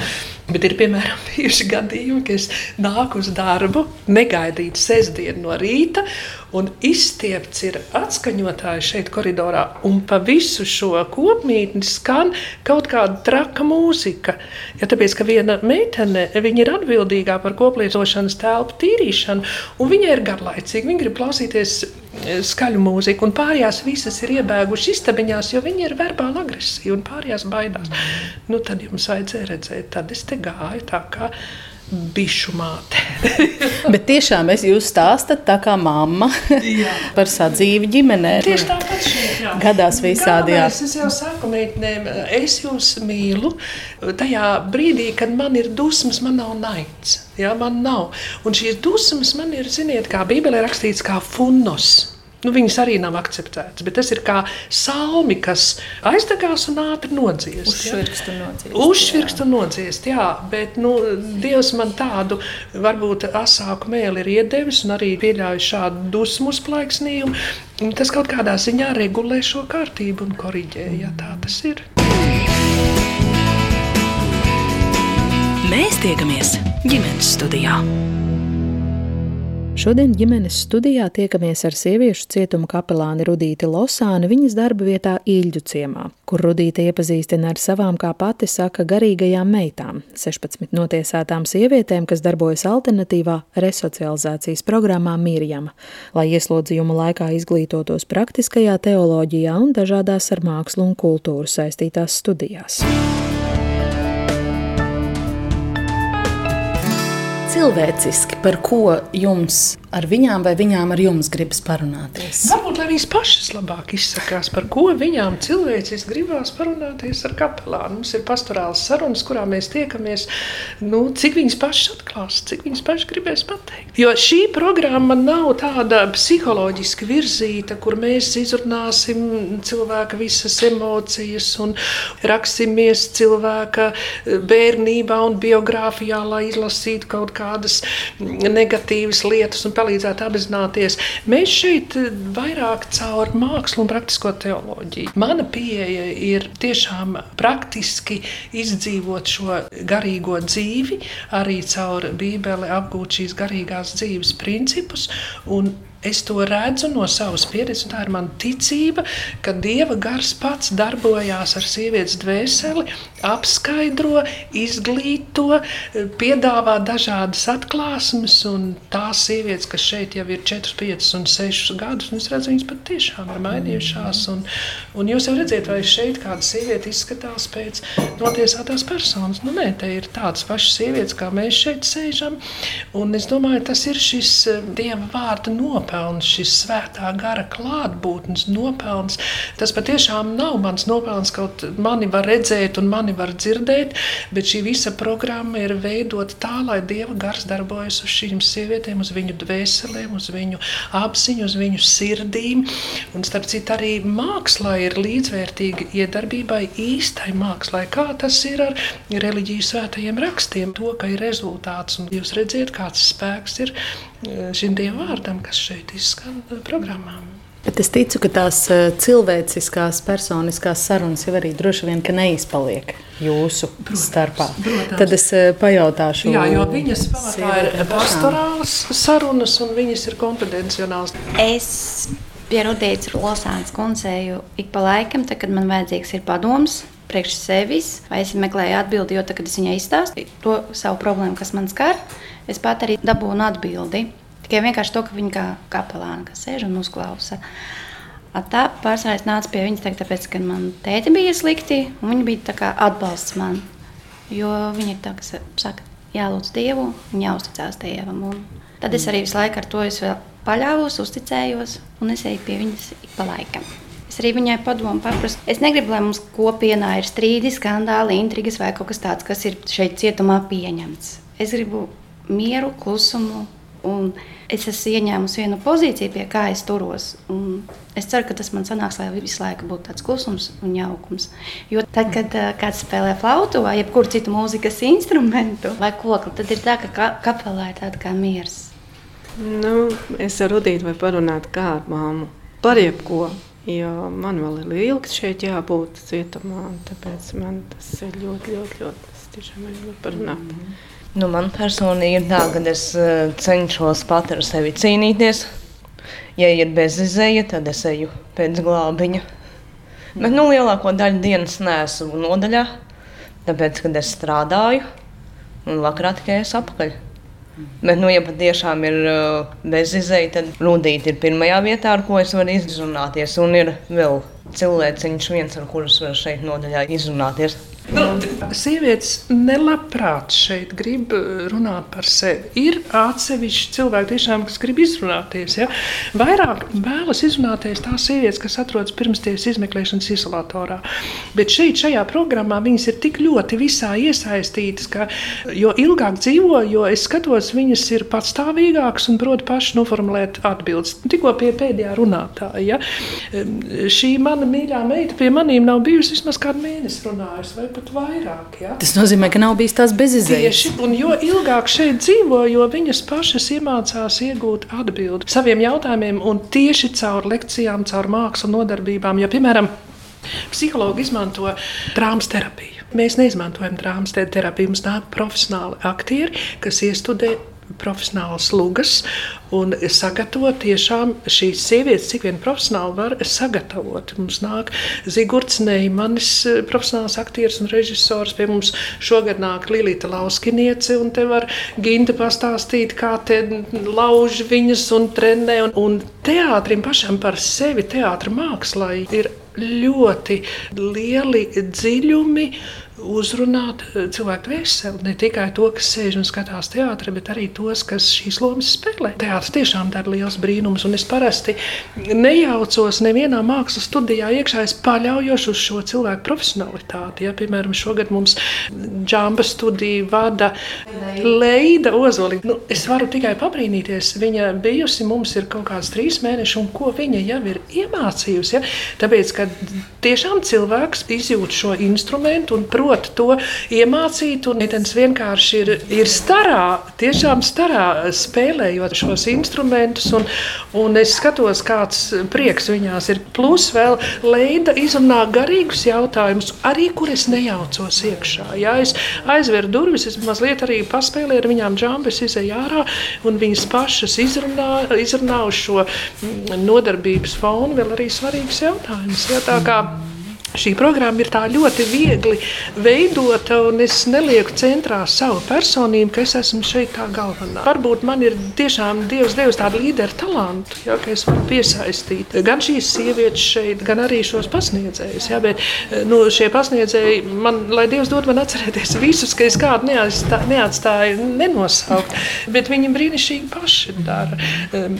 Bet ir piemēram bijuši gadījumi, ka es nāku uz darbu, negaidīju sestdienu no rīta, un izstiepts ir atskaņotājs šeit koridorā, un pa visu šo kopmītni skan kaut kāda traka mūzika. Ja tāpēc, ka viena meitene ir atbildīgā par koplietošanas telpu tīrīšanu, un viņa ir garlaicīga, viņa grib klausīties e, skaļu mūziku, un pārējās visas ir iebēgušas istabiņās, jo viņi ir verbāli agresīvi un pārējās baidās. Nu, tad jums vajadzēja redzēt, tad es te gāju tā kā bišu māte. Bet tiešām es jūs stāstat tā kā mamma par sadzīvi ģimenē. Tieši tāpat šeit, jā. Gadās visādi, jā. Es jau saku meitnēm, es jūs mīlu tajā brīdī, kad man ir dusmas, man nav naids. Jā, man nav. Un šīs dusmas man ir, ziniet, kā Bībelē rakstīts, kā funos. Nu, viņas arī nav akceptētas, bet tas ir kā salmi, kas aizdegās un ātri nodziest. Uzšvirkst un nodziest. Uzšvirkst un nodziest, jā, bet nu, Dievs man tādu varbūt asāku mēli ir iedevis un arī pieļauj šādu dusmu uzplaiksnījumu. Tas kaut kādā ziņā regulē šo kārtību un koriģē, ja tā tas ir. Mēs tiekamies ģimenes studijā. Šodien ģimenes studijā tiekamies ar sieviešu cietuma kapelāni Rudīti Losāni viņas darba vietā Īļģu ciemā, kur Rudīte iepazīstina ar savām, kā pati saka, garīgajām meitām, 16 notiesātām sievietēm, kas darbojas alternatīvā resocializācijas programmā Mirjama, lai ieslodzījuma laikā izglītotos praktiskajā teoloģijā un dažādās ar mākslu un kultūru saistītās studijās. Cilvēciski, par ko jums ar viņām vai viņām ar jums gribas parunāties? Varbūt lai viņas pašas labāk izsakās, par ko viņām cilvēciski gribās parunāties ar kapelānu. Mums ir pastorāls sarunas, kurā mēs tiekamies, nu, cik viņas pašas atklās, cik viņas pašas gribēs pateikt. Jo šī programma nav tāda psiholoģiski virzīta, kur mēs izrunāsim cilvēka visas emocijas un raksimies cilvēka bērnībā un biogrāfijā, lai izlasītu kaut kādas negatīvas lietas un palīdzētu apzināties. Mēs šeit vairāk caur mākslu un praktisko teoloģiju. Mana pieeja ir tiešām praktiski izdzīvot šo garīgo dzīvi, arī caur Bībeli apgūt šīs garīgās dzīves principus Es to redzu no savas pieredzes, un tā ir mana ticība, ka Dieva gars pats darbojās ar sievietes dvēseli, apskaidro, izglīto, piedāvā dažādas atklāsmes. Tās sievietes, kas šeit jau ir 4, 5 un 6 gadus, un es redzu, viņas patiešām ir mainījušās. Un, un jūs jau redzat, vai šeit kāda sieviete izskatās pēc notiesātās personas. Nu, nē, te ir tādas pašas sievietes, kā mēs šeit sēžam. Un es domāju, tas ir šis Dieva vārda nopelns nopelns, šis svētā gara klātbūtnes nopelns. Tas patiešām nav mans nopelns, kaut mani var redzēt un mani var dzirdēt, bet šī visa programma ir veidota tā, lai Dieva gars darbojas uz šīm sievietēm, uz viņu dvēselēm, uz viņu apziņu, uz viņu sirdīm. Un starp citu arī mākslā ir līdzvērtīga iedarbībai īstai mākslai. Kā tas ir ar reliģiju svētajiem rakstiem, to, ka ir rezultāts un jūs redzat, kāds spēks ir e, šim dievu vārdam, kas šeit izskan programmām. Bet es ticu, ka tās e, cilvēciskās, personiskās sarunas jau arī droši vien neizpaliek jūsu protams, starpā. Protams. Tad es e, pajautāšu, Jā, jo viņas pamatā ir pastorāls sarunas un viņas ir konfidencionāls. Es pie Rudītas Losānas kundzēju ik pa laikam, tad, kad man vajadzīgs ir padoms, priekš sevis, vai es meklēju atbildi, jo tad, kad es viņai izstāstīju to savu problēmu, kas man skar, es pat arī dabūnu atbildi. Tikai vienkārši to, ka viņa kā kapelāna, kas sēž un uzklausa. Tā pārsvarā es nācu pie viņas, tāpēc, ka man tēti bija slikti, un viņa bija atbalsts man. Jo viņa ir tā, kas saka, jālūdz Dievu un jāuzticās Dievam. Un tad es arī visu laiku ar to paļāvos, uzticējos un es eju pie viņas pa laikam. Es arī viņai padomu paprastu. Es negribu, lai mums kopienā ir strīdi, skandāli, intrigas vai kaut kas tāds, kas ir šeit cietumā pieņemts. Es gribu mieru, klusumu. Un es esmu ieņēmusi vienu pozīciju, pie kā es turos. Es ceru, ka tas man sanāks, lai visu laiku būtu tāds klusums un jaukums. Jo tad, kad uh, kāds spēlē flautu vai jebkuru citu mūzikas instrumentu vai kokli, tad ir tā, ka ka kapelā ir tāda kā miers. Nu, es ar Rudītu vai parunāt kā ar māmu par jebko. Jo man vēl ir ilgs šeit jābūt cietumā, tāpēc man tas ir ļoti, ļoti, ļoti, tiešām gribu parunāt. Mm -hmm. Nu, man personīgi ir tā, ka es uh, cenšos pat ar sevi cīnīties. Ja ir bezizēja, tad es eju pēc glābiņa. Bet nu, lielāko daļu dienas neesmu nodaļā, tāpēc, kad es strādāju un vakarā tikai es apakaļ. Bet, nu, ja patiešām ir uh, bezizēja, tad Rudīte ir pirmajā vietā, ar ko es varu izrunāties. Un ir vēl cilvēciņš viens, ar kurus var šeit nodaļā izrunāties. Nu, sievietes nelabprāt šeit grib eh, runāt par sevi. Ir atsevišķi cilvēki, tiešām, kas grib izrunāties. Ja? Vairāk vēlas izrunāties tās sievietes, kas atrodas pirmsties izmeklēšanas izolatorā. Bet šeit, šajā programmā, viņas ir tik ļoti visā iesaistītas, ka jo ilgāk dzīvo, jo es skatos, viņas ir patstāvīgākas un prot paši noformulēt atbildes. Tikko pie pēdējā runātāja. Ja? Šī mana mīļā meita pie manīm nav bijusi vismaz kādu mēnesi runājusi pat vairāk. Ja? Tas nozīmē, ka nav bijis tās bezizējas. Tieši, un jo ilgāk šeit dzīvo, jo viņas pašas iemācās iegūt atbildi saviem jautājumiem, un tieši caur lekcijām, caur mākslas nodarbībām. Ja, piemēram, Psihologi izmanto drāmas terapiju. Mēs neizmantojam drāmas terapiju. Mums nāk profesionāli aktieri, kas iestudē profesionālas lugas un sagatavot tiešām šīs sievietes, cik vien profesionāli var sagatavot. Mums nāk Zigorts Neimanis, profesionāls aktieris un režisors. Pie mums šogad nāk Lilita Lauskiniece, un te var Ginta pastāstīt, kā te lauž viņas un trenē. Un, un teātrim pašam par sevi, teātra mākslai ir ļoti lieli dziļumi uzrunāt eh, cilvēku veseli. Ne tikai to, kas sēž un skatās teātrī, bet arī tos, kas šīs lomas spēlē. Teātris tiešām dara liels brīnums, un es parasti nejaucos nevienā mākslas studijā iekšā. Es paļaujos uz šo cilvēku profesionalitāti. Ja, piemēram, šogad mums džamba studiju vada Leida Ozoliņa. Nu, es varu tikai pabrīnīties. Viņa bijusi mums ir kaut kāds trīs mēneši, un ko viņa jau ir iemācījusi. Ja? Tāpēc, ka tiešām cilvēks izjūt šo instrumentu un prot prot to iemācīt. Un Nitens vienkārši ir, ir starā, tiešām starā spēlējot šos instrumentus. Un, un es skatos, kāds prieks viņās ir. Plus vēl Leida izrunā garīgus jautājumus, arī kur es nejaucos iekšā. Ja es aizveru durvis, es mazliet arī paspēlēju ar viņām džambas, izēju ārā, un viņas pašas izrunā, izrunā uz šo nodarbības fonu vēl arī svarīgus jautājumus. Ja, tā kā Šī programma ir ļoti viegli veidota, un es nelieku centrā savu personību, ka es esmu šeit tā galvenā. Varbūt man ir tiešām Dievs devis tādu līderu talantu, ja, ka es varu piesaistīt gan šīs sievietes šeit, gan arī šos pasniedzējus. Ja, bet nu, šie pasniedzēji, man, lai Dievs dod man atcerēties visus, ka es kādu neatstāju, neatstāju nenosaukt, bet viņi brīnišķīgi paši dara.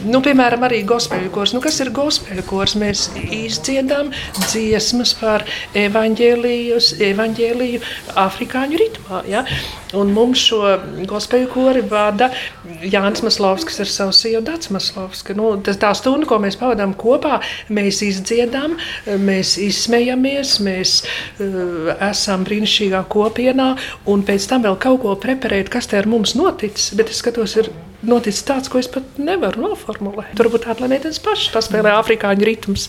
Nu, piemēram, arī gospēļu kors. Nu, kas ir gospēļu kors? Mēs izdziedam dziesmas par par evaņģēliju afrikāņu ritmā. Ja? Un mums šo gospēju kori vada Jānis Maslovskis ar savu sievu Dācis Maslovski. Nu, tas tā stunda, ko mēs pavadām kopā, mēs izdziedam, mēs izsmejamies, mēs uh, esam brīnišķīgā kopienā, un pēc tam vēl kaut ko preparēt, kas te ar mums noticis. Bet es skatos, ir noticis tāds, ko es pat nevaru noformulēt. Turbūt tāda, lai meitenes pašas paspēlē afrikāņu ritmus.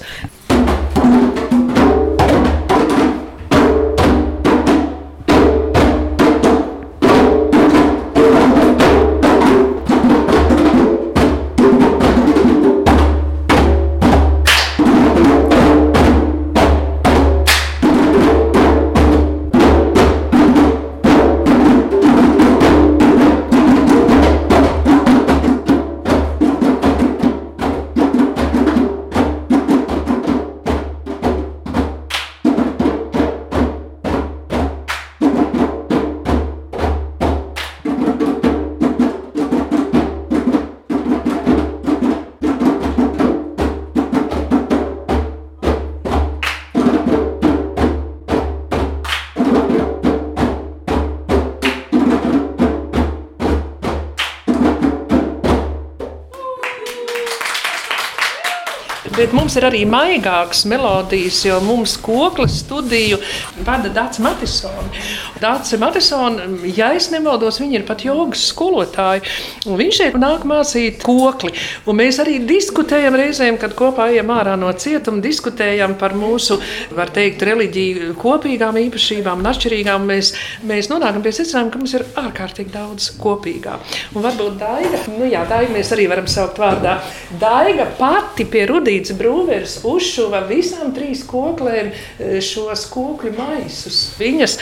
Mums ir arī maigākas melodijas, jo mums koklas studiju vada Dārts Matisons. Dārts Matisons, ja es nemaldos, viņa ir pat jogas skolotāja. Viņš šeit nāk mācīt kokli. Un mēs arī diskutējam reizēm, kad kopā ejam ārā no cietuma, diskutējam par mūsu, var teikt, reliģiju kopīgām īpašībām un atšķirīgām. Mēs, mēs nonākam pie secinājuma, ka mums ir ārkārtīgi daudz kopīgā. Un varbūt Daiga, nu jā, Daiga mēs arī varam saukt vārdā. Daiga pati pie Rudītas Brūveris uzšuva visām trīs koklēm e, šos kokļu maisus. Viņas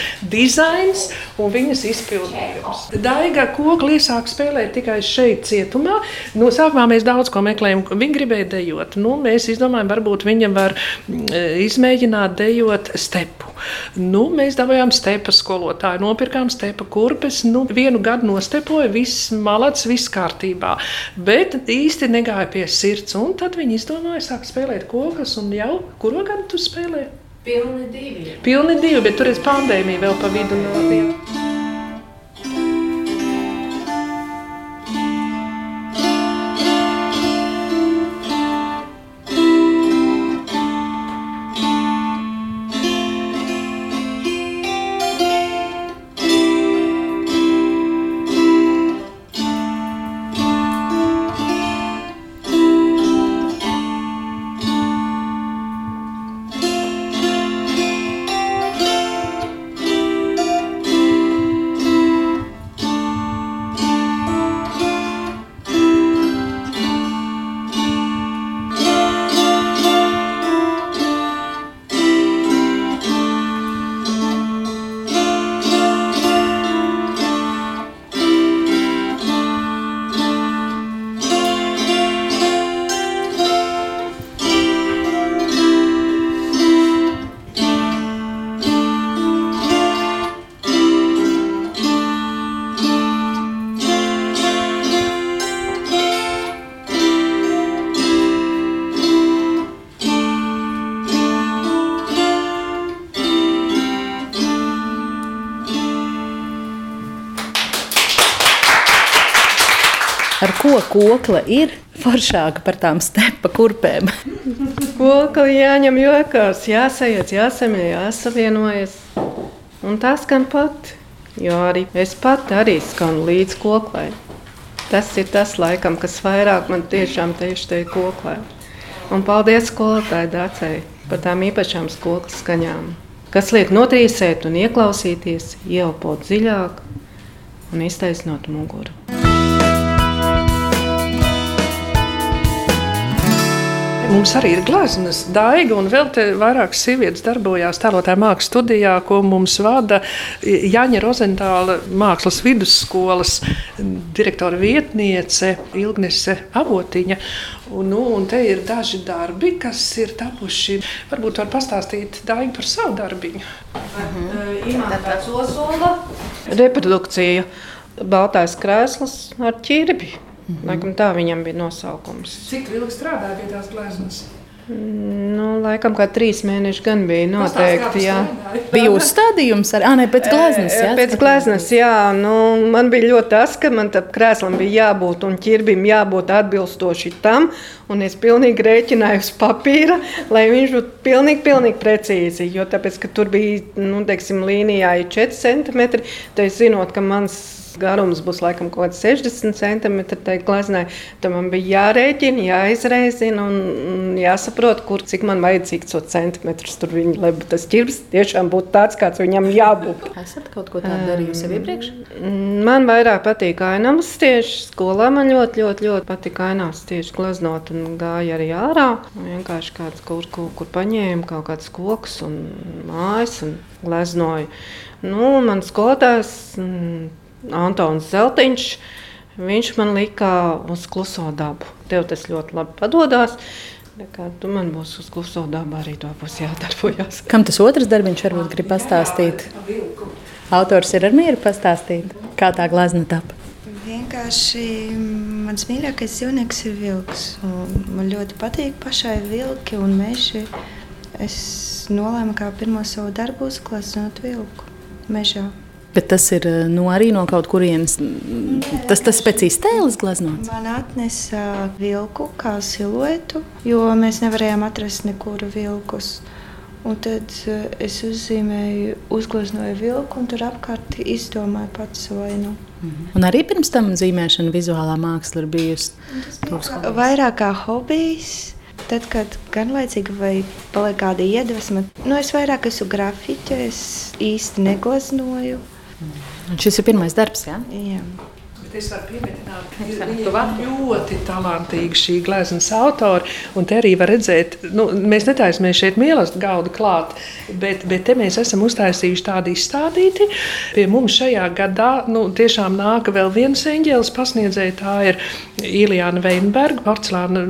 dizains un viņas izpildījums. Daiga kokli iesāk spēlēt tikai šeit cietumā. No sākumā mēs daudz ko meklējām. Viņa gribēja dejot. Nu, mēs izdomājām, varbūt viņa var e, izmēģināt dejot stepu. Nu, mēs dabūjām stepa skolotāju, nopirkām stepa kurpes. Nu, vienu gadu nostepoja, viss malats, viss kārtībā. Bet īsti negāja pie sirds. Un tad viņi izdomāja, sāk spēlēt kokus, un jau kuru gadu tu spēlē? Pilni divi. Pilni divi, bet tur ir pandēmija vēl pa vidu no kokla ir foršāka par tām stepa kurpēm. kokla jāņem jokās, jāsajiet, jāsamie, jāsavienojas. Un tas skan pat, jo arī es pati arī skanu līdz koklai. Tas ir tas, laikam, kas vairāk man tiešām tieši te koklē. Un paldies skolotāji Dācei par tām īpašām skolas skaņām, kas liek notrīsēt un ieklausīties, ieelpot dziļāk un iztaisnot muguru. Mums arī ir gleznas, daiga, un vēl te vairākas sievietes darbojās tēlotāja mākslas studijā, ko mums vada Jaņa Rozentāla mākslas vidusskolas direktora vietniece Ilgnese Avotiņa. Un, nu, un te ir daži darbi, kas ir tapuši. Varbūt var pastāstīt Daigu par savu darbiņu. Mhm. Reprodukcija. Baltais krēsls ar ķirbi. Mm -hmm. Laikam tā viņam bija nosaukums. Cik ilgi strādāja pie tās gleznas? Nu, laikam kā trīs mēneši gan bija noteikti. Jā. Bija uzstādījums ar Anē pēc gleznas. Jā, pēc gleznas, jā. Nu, man bija ļoti tas, ka man tam krēslam bija jābūt un ķirbim jābūt atbilstoši tam. Un es pilnīgi rēķināju uz papīra, lai viņš būtu pilnīgi, pilnīgi precīzi. Jo tāpēc, ka tur bija, nu, teiksim, līnijā ir 4 centimetri, tad es zinot, ka mans garums būs laikam kaut kāds 60 centimetri tai gleznai. Tad man bija jārēķina, jāizreizina un jāsaprot, kur cik man vajadzīgs to centimetrus tur viņi, lai tas ķirbs tiešām būtu tāds, kāds viņam jābūt. Esat kaut ko tādu darījusi jau iepriekš? Man vairāk patīk ainavas tieši. Skolā man ļoti, ļoti, ļoti patīk ainavas tieši gleznot un gāja arī ārā. Vienkārši kāds kur, kur, kur paņēma kaut kāds koks un mājas un gleznoja. Nu, man skolotājs Antons Zeltiņš. Viņš man lika uz kluso dabu. Tev tas ļoti labi padodas. Tu man būsi uz kluso dabu, arī to būs jādarbojas. Kam tas otrs darbiņš varbūt grib pastāstīt? Autors ir ar mieru pastāstīt, kā tā glazna tapa. Vienkārši mans mīļākais dzīvnieks ir vilks. Man ļoti patīk pašai vilki un meži. Es nolēmu, kā pirmo savu darbu uzgleznot vilku mežā. Bet tas ir nu, arī no kaut kurienes. Tas tas pēc iztēles glaznots. Man atnesa vilku kā siluetu, jo mēs nevarējām atrast nekur vilkus. Un tad es uzzīmēju, uzgleznoju vilku, un tur apkārt izdomāju pats vainu. Mhm. Un arī pirms tam zīmēšana, vizuālā māksla ir bijusi. Kā, vairāk kā hobijs. Tad, kad garlaicīgi vai paliek kāda iedvesma, nu es vairāk esmu grafiķis, es īsti negleznoju. Un šis ir pirmais darbs. Ja? Jā. Es varu pieminēt, ka viņa ir ļoti talantīga šī gleznas autora. Un te arī var redzēt, nu, mēs netaisāmies šeit mīlestības gaudu klāt, bet, bet te mēs esam uztaisījuši tādu izstādīti. Pie mums šajā gadā nu, tiešām nāk vēl viens eņģēlis pasniedzēja. Tā ir Ilijāna Veinberga, porcelāna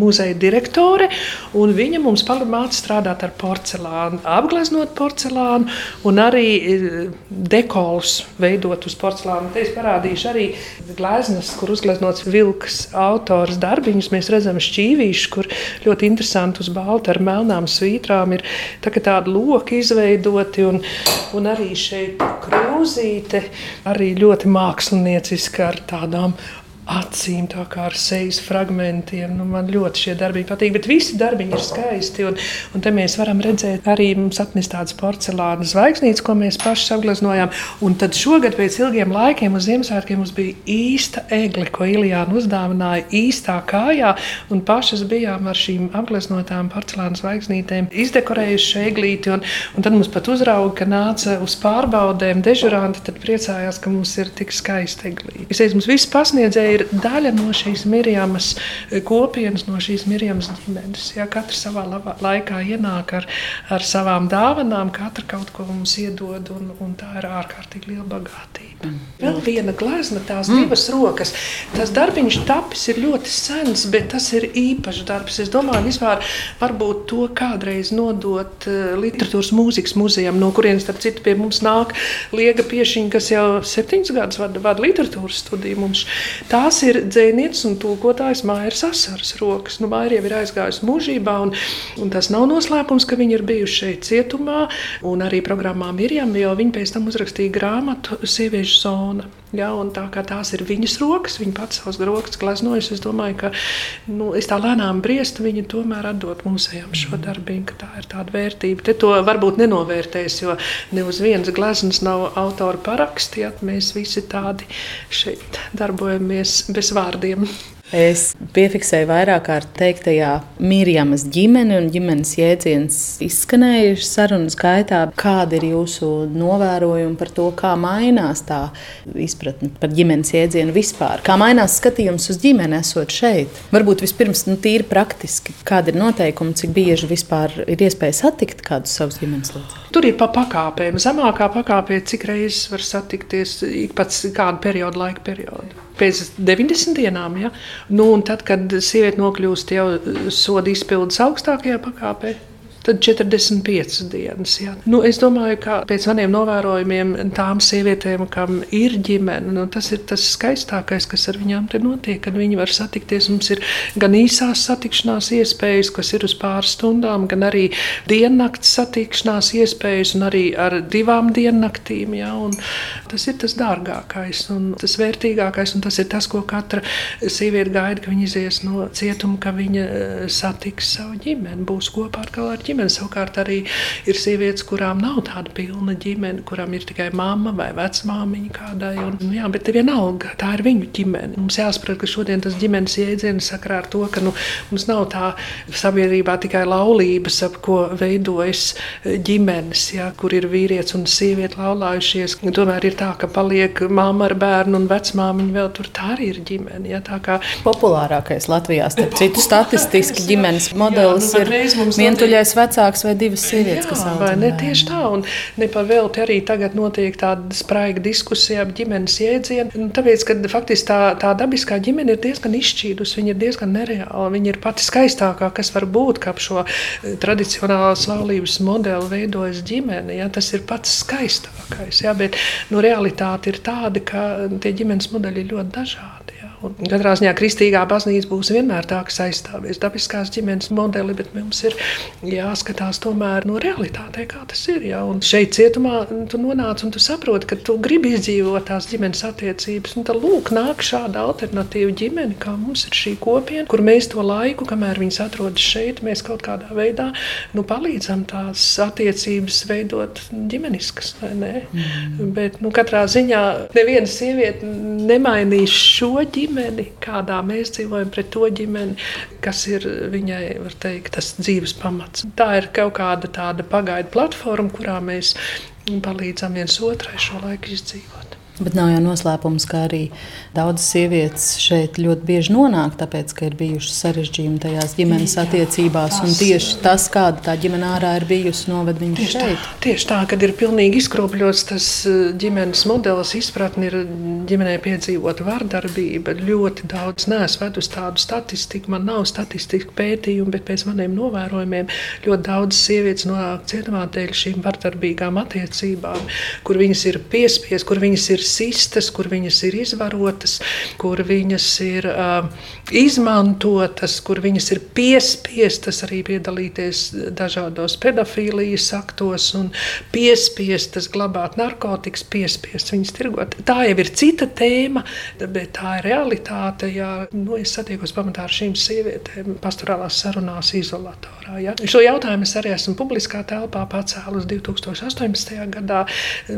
muzeja direktore. Viņa mums māca strādāt ar porcelānu, apgleznot porcelānu un arī dekolus veidot uz porcelāna. Te es parādīšu arī gleznas, kur uzgleznots vilks autors darbiņus. Mēs redzam šķīvīšus, kur ļoti interesanti uz balta ar melnām svītrām ir tā, tādi loki izveidoti. Un, un arī šeit krūzīte arī ļoti mākslinieciska ar tādām acīm, tā kā ar sejas fragmentiem. Nu, man ļoti šie darbi patīk, bet visi darbiņi ir skaisti. Un, un te mēs varam redzēt, arī mums atnesa tādas porcelāna zvaigznītes, ko mēs paši apgleznojām. Un tad šogad pēc ilgiem laikiem uz Ziemassvētkiem mums bija īsta egle, ko Ilijāna uzdāvināja īstā kājā. Un pašas bijām ar šīm apgleznotām porcelāna zvaigznītēm izdekorējuši eglīti. Un, un tad mums pat uzrauga, ka nāca uz pārbaudēm dežuranti, tad priecājās, ka mums ir tik skaista eglīte. Es teicu, mums viss pasniedzēja ir daļa no šīs Mirjamas eh, kopienas, no šīs Mirjamas ģimenes. Ja, katrs savā laikā ienāk ar, ar savām dāvanām, katra kaut ko mums iedod, un, un tā ir ārkārtīgi liela bagātība. Mm. Vēl viena glezna, tās mm. divas rokas. Tas darbiņš tapis ir ļoti sens, bet tas ir īpašs darbs. Es domāju, vispār varbūt to kādreiz nodot uh, literatūras mūzikas muzejam, no kurienes, starp citu, pie mums nāk Liega Piešiņa, kas jau septiņus gadus vada, vada literatūras studiju mums. Tās ir dzēnietis un tūkotājs Mairas Asaras rokas. Nu, Maira jau ir aizgājusi mūžībā, un, un tas nav noslēpums, ka viņi ir bijuši šeit cietumā, arī programmā Mirjam, jo viņi pēc tam uzrakstīja grāmatu sieviešu zona. Ja, tā kā tās ir viņas rokas, viņa pats savus rokas gleznojas, es domāju, ka nu, es tā lēnām briestu, viņa tomēr atdot mūsējām šo darbu, ka tā ir tāda vērtība. Te to varbūt nenovērtēs, jo ne uz vienas gleznas nav autora paraksti, ja mēs visi tādi šeit darbojamies bez vārdiem. Es piefiksēju vairāk kārt teiktajā Mirjamas ģimene un ģimenes jēdziens izskanējuši sarunas gaitā. Kāda ir jūsu novērojuma par to, kā mainās tā izpratne par ģimenes jēdzienu vispār? Kā mainās skatījums uz ģimeni esot šeit? Varbūt vispirms nu, tīri praktiski, kāda ir noteikuma, cik bieži vispār ir iespēja satikt kādus savus ģimenes locekļus? Tur ir pa pakāpēm. Zemākā pakāpē, cik reizes var satikties ik pēc kāda perioda, laika perioda pēc 90 dienām. Ja? Nu, tad, kad sieviete nokļūst jau soda izpildes augstākajā pakāpē, tad 45 dienas. Ja. Nu, es domāju, ka pēc maniem novērojumiem tām sievietēm, kam ir ģimene, nu, tas ir tas skaistākais, kas ar viņām te notiek, kad viņi var satikties. Mums ir gan īsās satikšanās iespējas, kas ir uz pāris stundām, gan arī diennakts satikšanās iespējas, un arī ar divām diennaktīm. Ja, tas ir tas dārgākais un tas vērtīgākais, un tas ir tas, ko katra sieviete gaida, ka viņa izies no cietuma, ka viņa eh, satiks savu ģimeni, būs kopā ar ģimeni ģimene. Savukārt arī ir sievietes, kurām nav tāda pilna ģimene, kurām ir tikai mamma vai vecmāmiņa kādai. Un, nu, jā, bet vienalga, tā ir viņu ģimene. Mums jāsaprot, ka šodien tas ģimenes jēdziens sakrā ar to, ka nu, mums nav tā sabiedrībā tikai laulības, ap ko veidojas ģimenes, jā, kur ir vīrietis un sieviete laulājušies. Tomēr ir tā, ka paliek mamma ar bērnu un vecmāmiņa vēl tur. Tā arī ir ģimene. Jā, kā... Populārākais Latvijā, starp citu, statistiski ģimenes modelis jā, nu, ir vientuļais vecāks vai divas sievietes, Jā, kas audzina. Ne, tieši tā, un nepavēlti arī tagad notiek tāda spraiga diskusija ap ģimenes jēdzienu. Nu, tāpēc, ka faktiski tā, tā dabiskā ģimene ir diezgan izšķīdusi, viņa ir diezgan nereāla. Viņa ir pati skaistākā, kas var būt, kā šo eh, tradicionālās laulības modeli veidojas ģimene. Ja? Tas ir pats skaistākais, ja? bet nu, realitāte ir tāda, ka tie ģimenes modeļi ir ļoti dažādi. Un katrā ziņā kristīgā baznīca būs vienmēr tā, kas aizstāvēs dabiskās ģimenes modeli, bet mums ir jāskatās tomēr no realitātē, kā tas ir. Ja? Un šeit cietumā tu nonāc un tu saproti, ka tu gribi izdzīvot tās ģimenes attiecības. Un tad lūk, nāk šāda alternatīva ģimene, kā mums ir šī kopiena, kur mēs to laiku, kamēr viņas atrodas šeit, mēs kaut kādā veidā nu, palīdzam tās attiecības veidot ģimeniskas. Mm. Bet nu, katrā ziņā neviena sieviete nemainīs šo ģimeni ģimeni, kādā mēs dzīvojam, pret to ģimeni, kas ir viņai teikt, tas dzīves pamats. Tā ir kaut kāda tāda pagaidu platforma, kurā mēs palīdzam viens otrai šo laiku izdzīvot. Bet nav jau noslēpums, ka arī daudzas sievietes šeit ļoti bieži nonāk, tāpēc, ka ir bijuši sarežģījumi tajās ģimenes Jā, attiecībās. Tas, tieši tas, kāda tā ģimene ārā ir bijusi, noved viņu šeit. Tā, tieši tā, kad ir pilnīgi izkropļots tas eh, ģimenes modelis, izpratne ir ģimenē piedzīvot vardarbība. Ļoti daudz neesmu vedus tādu statistiku, man nav statistiku pētījumu, bet pēc maniem novērojumiem ļoti daudz sievietes nonāk cietumā dēļ šīm vardarbīgām attiecībām, kur viņas ir piespiestas, kur viņas ir sistas, kur viņas ir izvarotas, kur viņas ir uh, izmantotas, kur viņas ir piespiestas arī piedalīties dažādos pedofīlijas aktos un piespiestas glabāt narkotikas, piespiestas viņas tirgot. Tā jau ir cita tēma, bet tā ir realitāte. Ja, nu, es satiekos pamatā ar šīm sievietēm pastorālās sarunās izolatorā. Ja. Šo jautājumu es arī esmu publiskā telpā pacēlus 2018. gadā.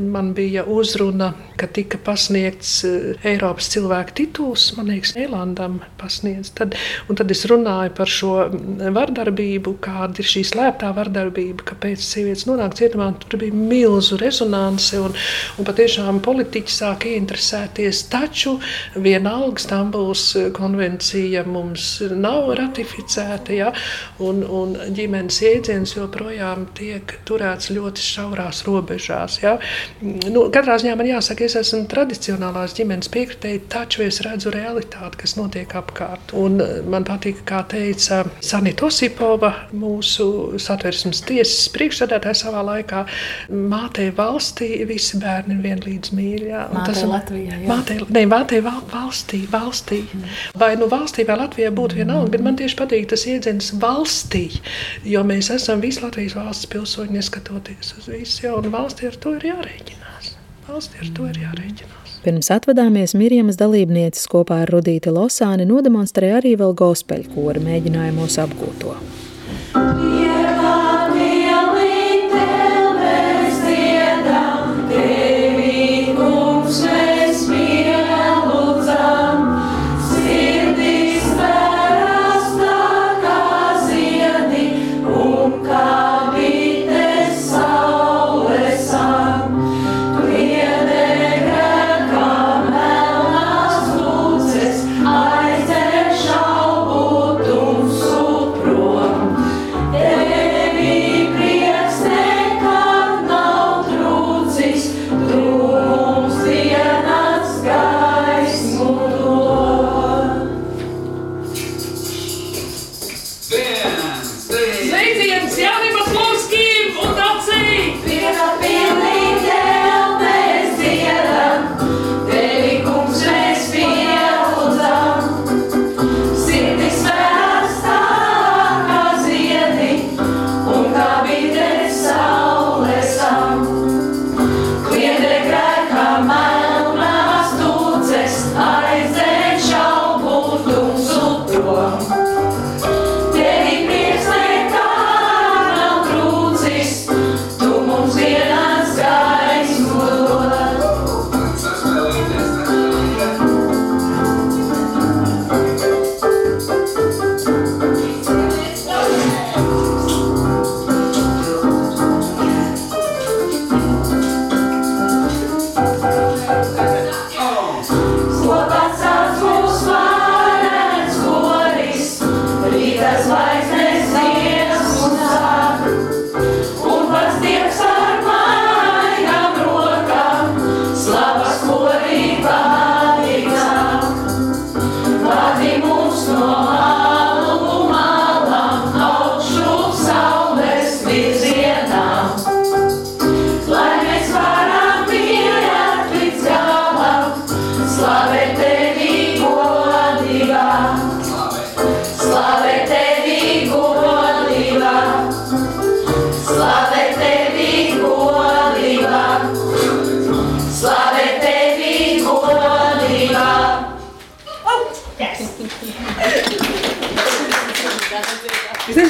Man bija uzruna, ka tika pasniegts eh, Eiropas cilvēku tituls, man liekas, Eilandam pasniedz. Tad, tad es runāju par šo mm, vardarbību, kāda ir šī slēptā vardarbība, kāpēc sievietes nonāk cietumā. Tur bija milzu rezonance un, un patiešām politiķi sāk ieinteresēties. Taču vienalga Stambuls konvencija mums nav ratificēta, ja, un, un ģimenes jēdziens joprojām tiek turēts ļoti šaurās robežās. Ja. Nu, katrā ziņā man jāsaka, es esmu tradicionālās ģimenes piekritēji, taču es redzu realitāti, kas notiek apkārt. Un eh, man patīk, kā teica Sanita Osipova, mūsu satversmes tiesas priekšsēdētāja savā laikā, mātei valstī visi bērni ir vienlīdz mīļi. Tas ir Latvijā. Jā. Mātei, ne, mātei val, valstī, valstī. Mm. Vai nu valstī vai Latvijā būtu vienalga, bet man tieši patīk tas iedziens valstī, jo mēs esam visi Latvijas valsts pilsoņi, neskatoties uz visu, ja, un valstī ar to ir jārēķina. Valstī ar to ir jārēķinās. Pirms atvadāmies Mirjamas dalībnieces kopā ar Rudīti Losāni nodemonstrēja arī vēl gospeļkora mēģinājumos apgūto. Kungs,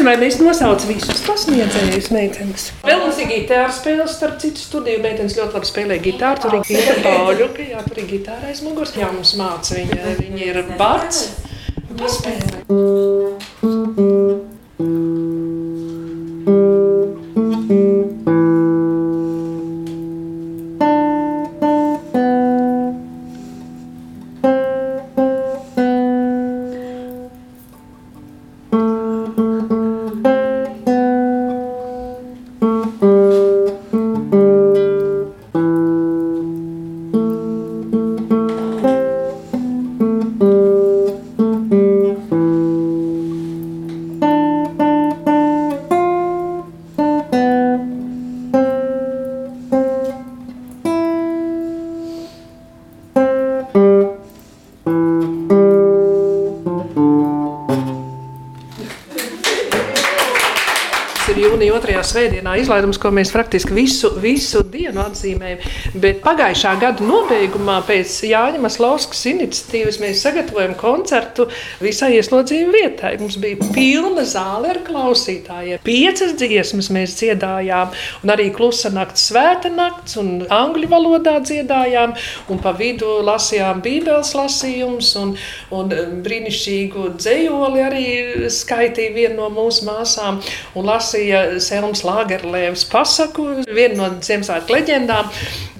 nezinu, vai mēs nosaucam visus pasniedzējus meitenes. Vēl mums ir gitāra spēles, starp citu studiju meitenes ļoti labi spēlē gitāru. Tur ir Gita Pauļuka, jā, tur ir gitāra aiz muguras. Jā, mums māca viņa, viņa ir bats. Paspēlē. Izlaidums, ko mēs praktiski visu, visu dienu atzīmējam. Bet pagājušā gada nobeigumā, pēc Jāņa Maslovskas iniciatīvas, mēs sagatavojam koncertu visai ieslodzījuma vietai. Mums bija pilna zāle ar klausītājiem. Piecas dziesmas mēs dziedājām, un arī klusa nakts, svēta nakts, un angļu valodā dziedājām, un pa vidu lasījām bībeles lasījumus, un, un brīnišķīgu dzējoli arī skaitīja viena no mūsu māsām, un lasīja Selmas Lagerlēvas pasaku, viena no Ziemassvētku leģendām.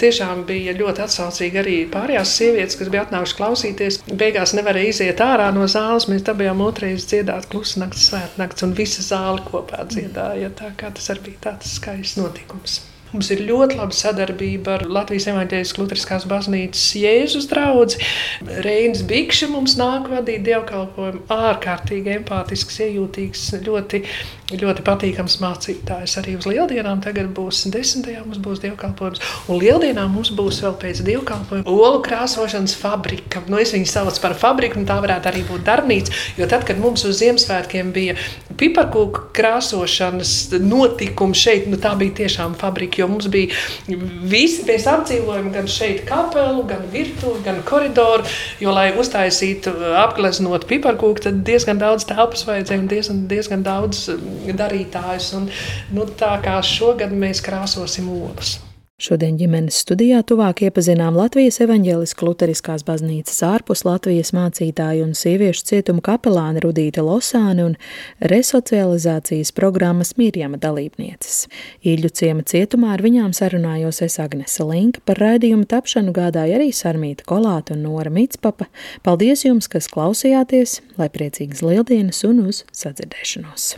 Tiešām bija ļoti atsaucīgi arī pārējās sievietes, kas bija atnākušas klausīties. Beigās nevarēja iziet ārā no zāles. Mēs dabījām otrreiz dziedāt klusu nakts, svētnakts, un visa zāle kopā dziedāja. Tā kā tas arī bija tāds skaists notikums. Mums ir ļoti laba sadarbība ar Latvijas evanģēliskās Lutheriskās baznīcas Jēzus draugu. Reinis Bikšs mums nāk vadīt dievkalpojumu. Ārkārtīgi empātisks, iejūtīgs, ļoti, ļoti patīkams mācītājs. Arī uz lieldienām tagad būs desmitajā mums būs dievkalpojums. Un lieldienām mums būs vēl pēc dievkalpojuma olu krāsošanas fabrika. Nu, es viņu saucu par fabriku, un tā varētu arī būt darbnīca. Jo tad, kad mums uz Ziemassvētkiem bija piparkūku krāsošanas notikumi šeit, nu, tā bija tiešām fabrika jo mums bija visi mēs apdzīvojam gan šeit kapelu, gan virtuvi, gan koridoru, jo, lai uztaisītu apgleznot piparkūku, tad diezgan daudz telpas vajadzēja un diezgan, diezgan daudz darītājus. Un, nu, tā kā šogad mēs krāsosim olas. Šodien ģimenes studijā tuvāk iepazinām Latvijas evaņģēliskās luteriskās baznīcas ārpus Latvijas mācītāju un sieviešu cietumu kapelāni Rudīte Losāne un resocializācijas programmas Mirjama dalībnieces. Īļu ciema cietumā ar viņām sarunājos es Agnese Linka, par raidījumu tapšanu gādāja arī Sarmīta Kolāta un Nora Mitspapa. Paldies jums, kas klausījāties, lai priecīgas lieldienas un uz sadzirdēšanos!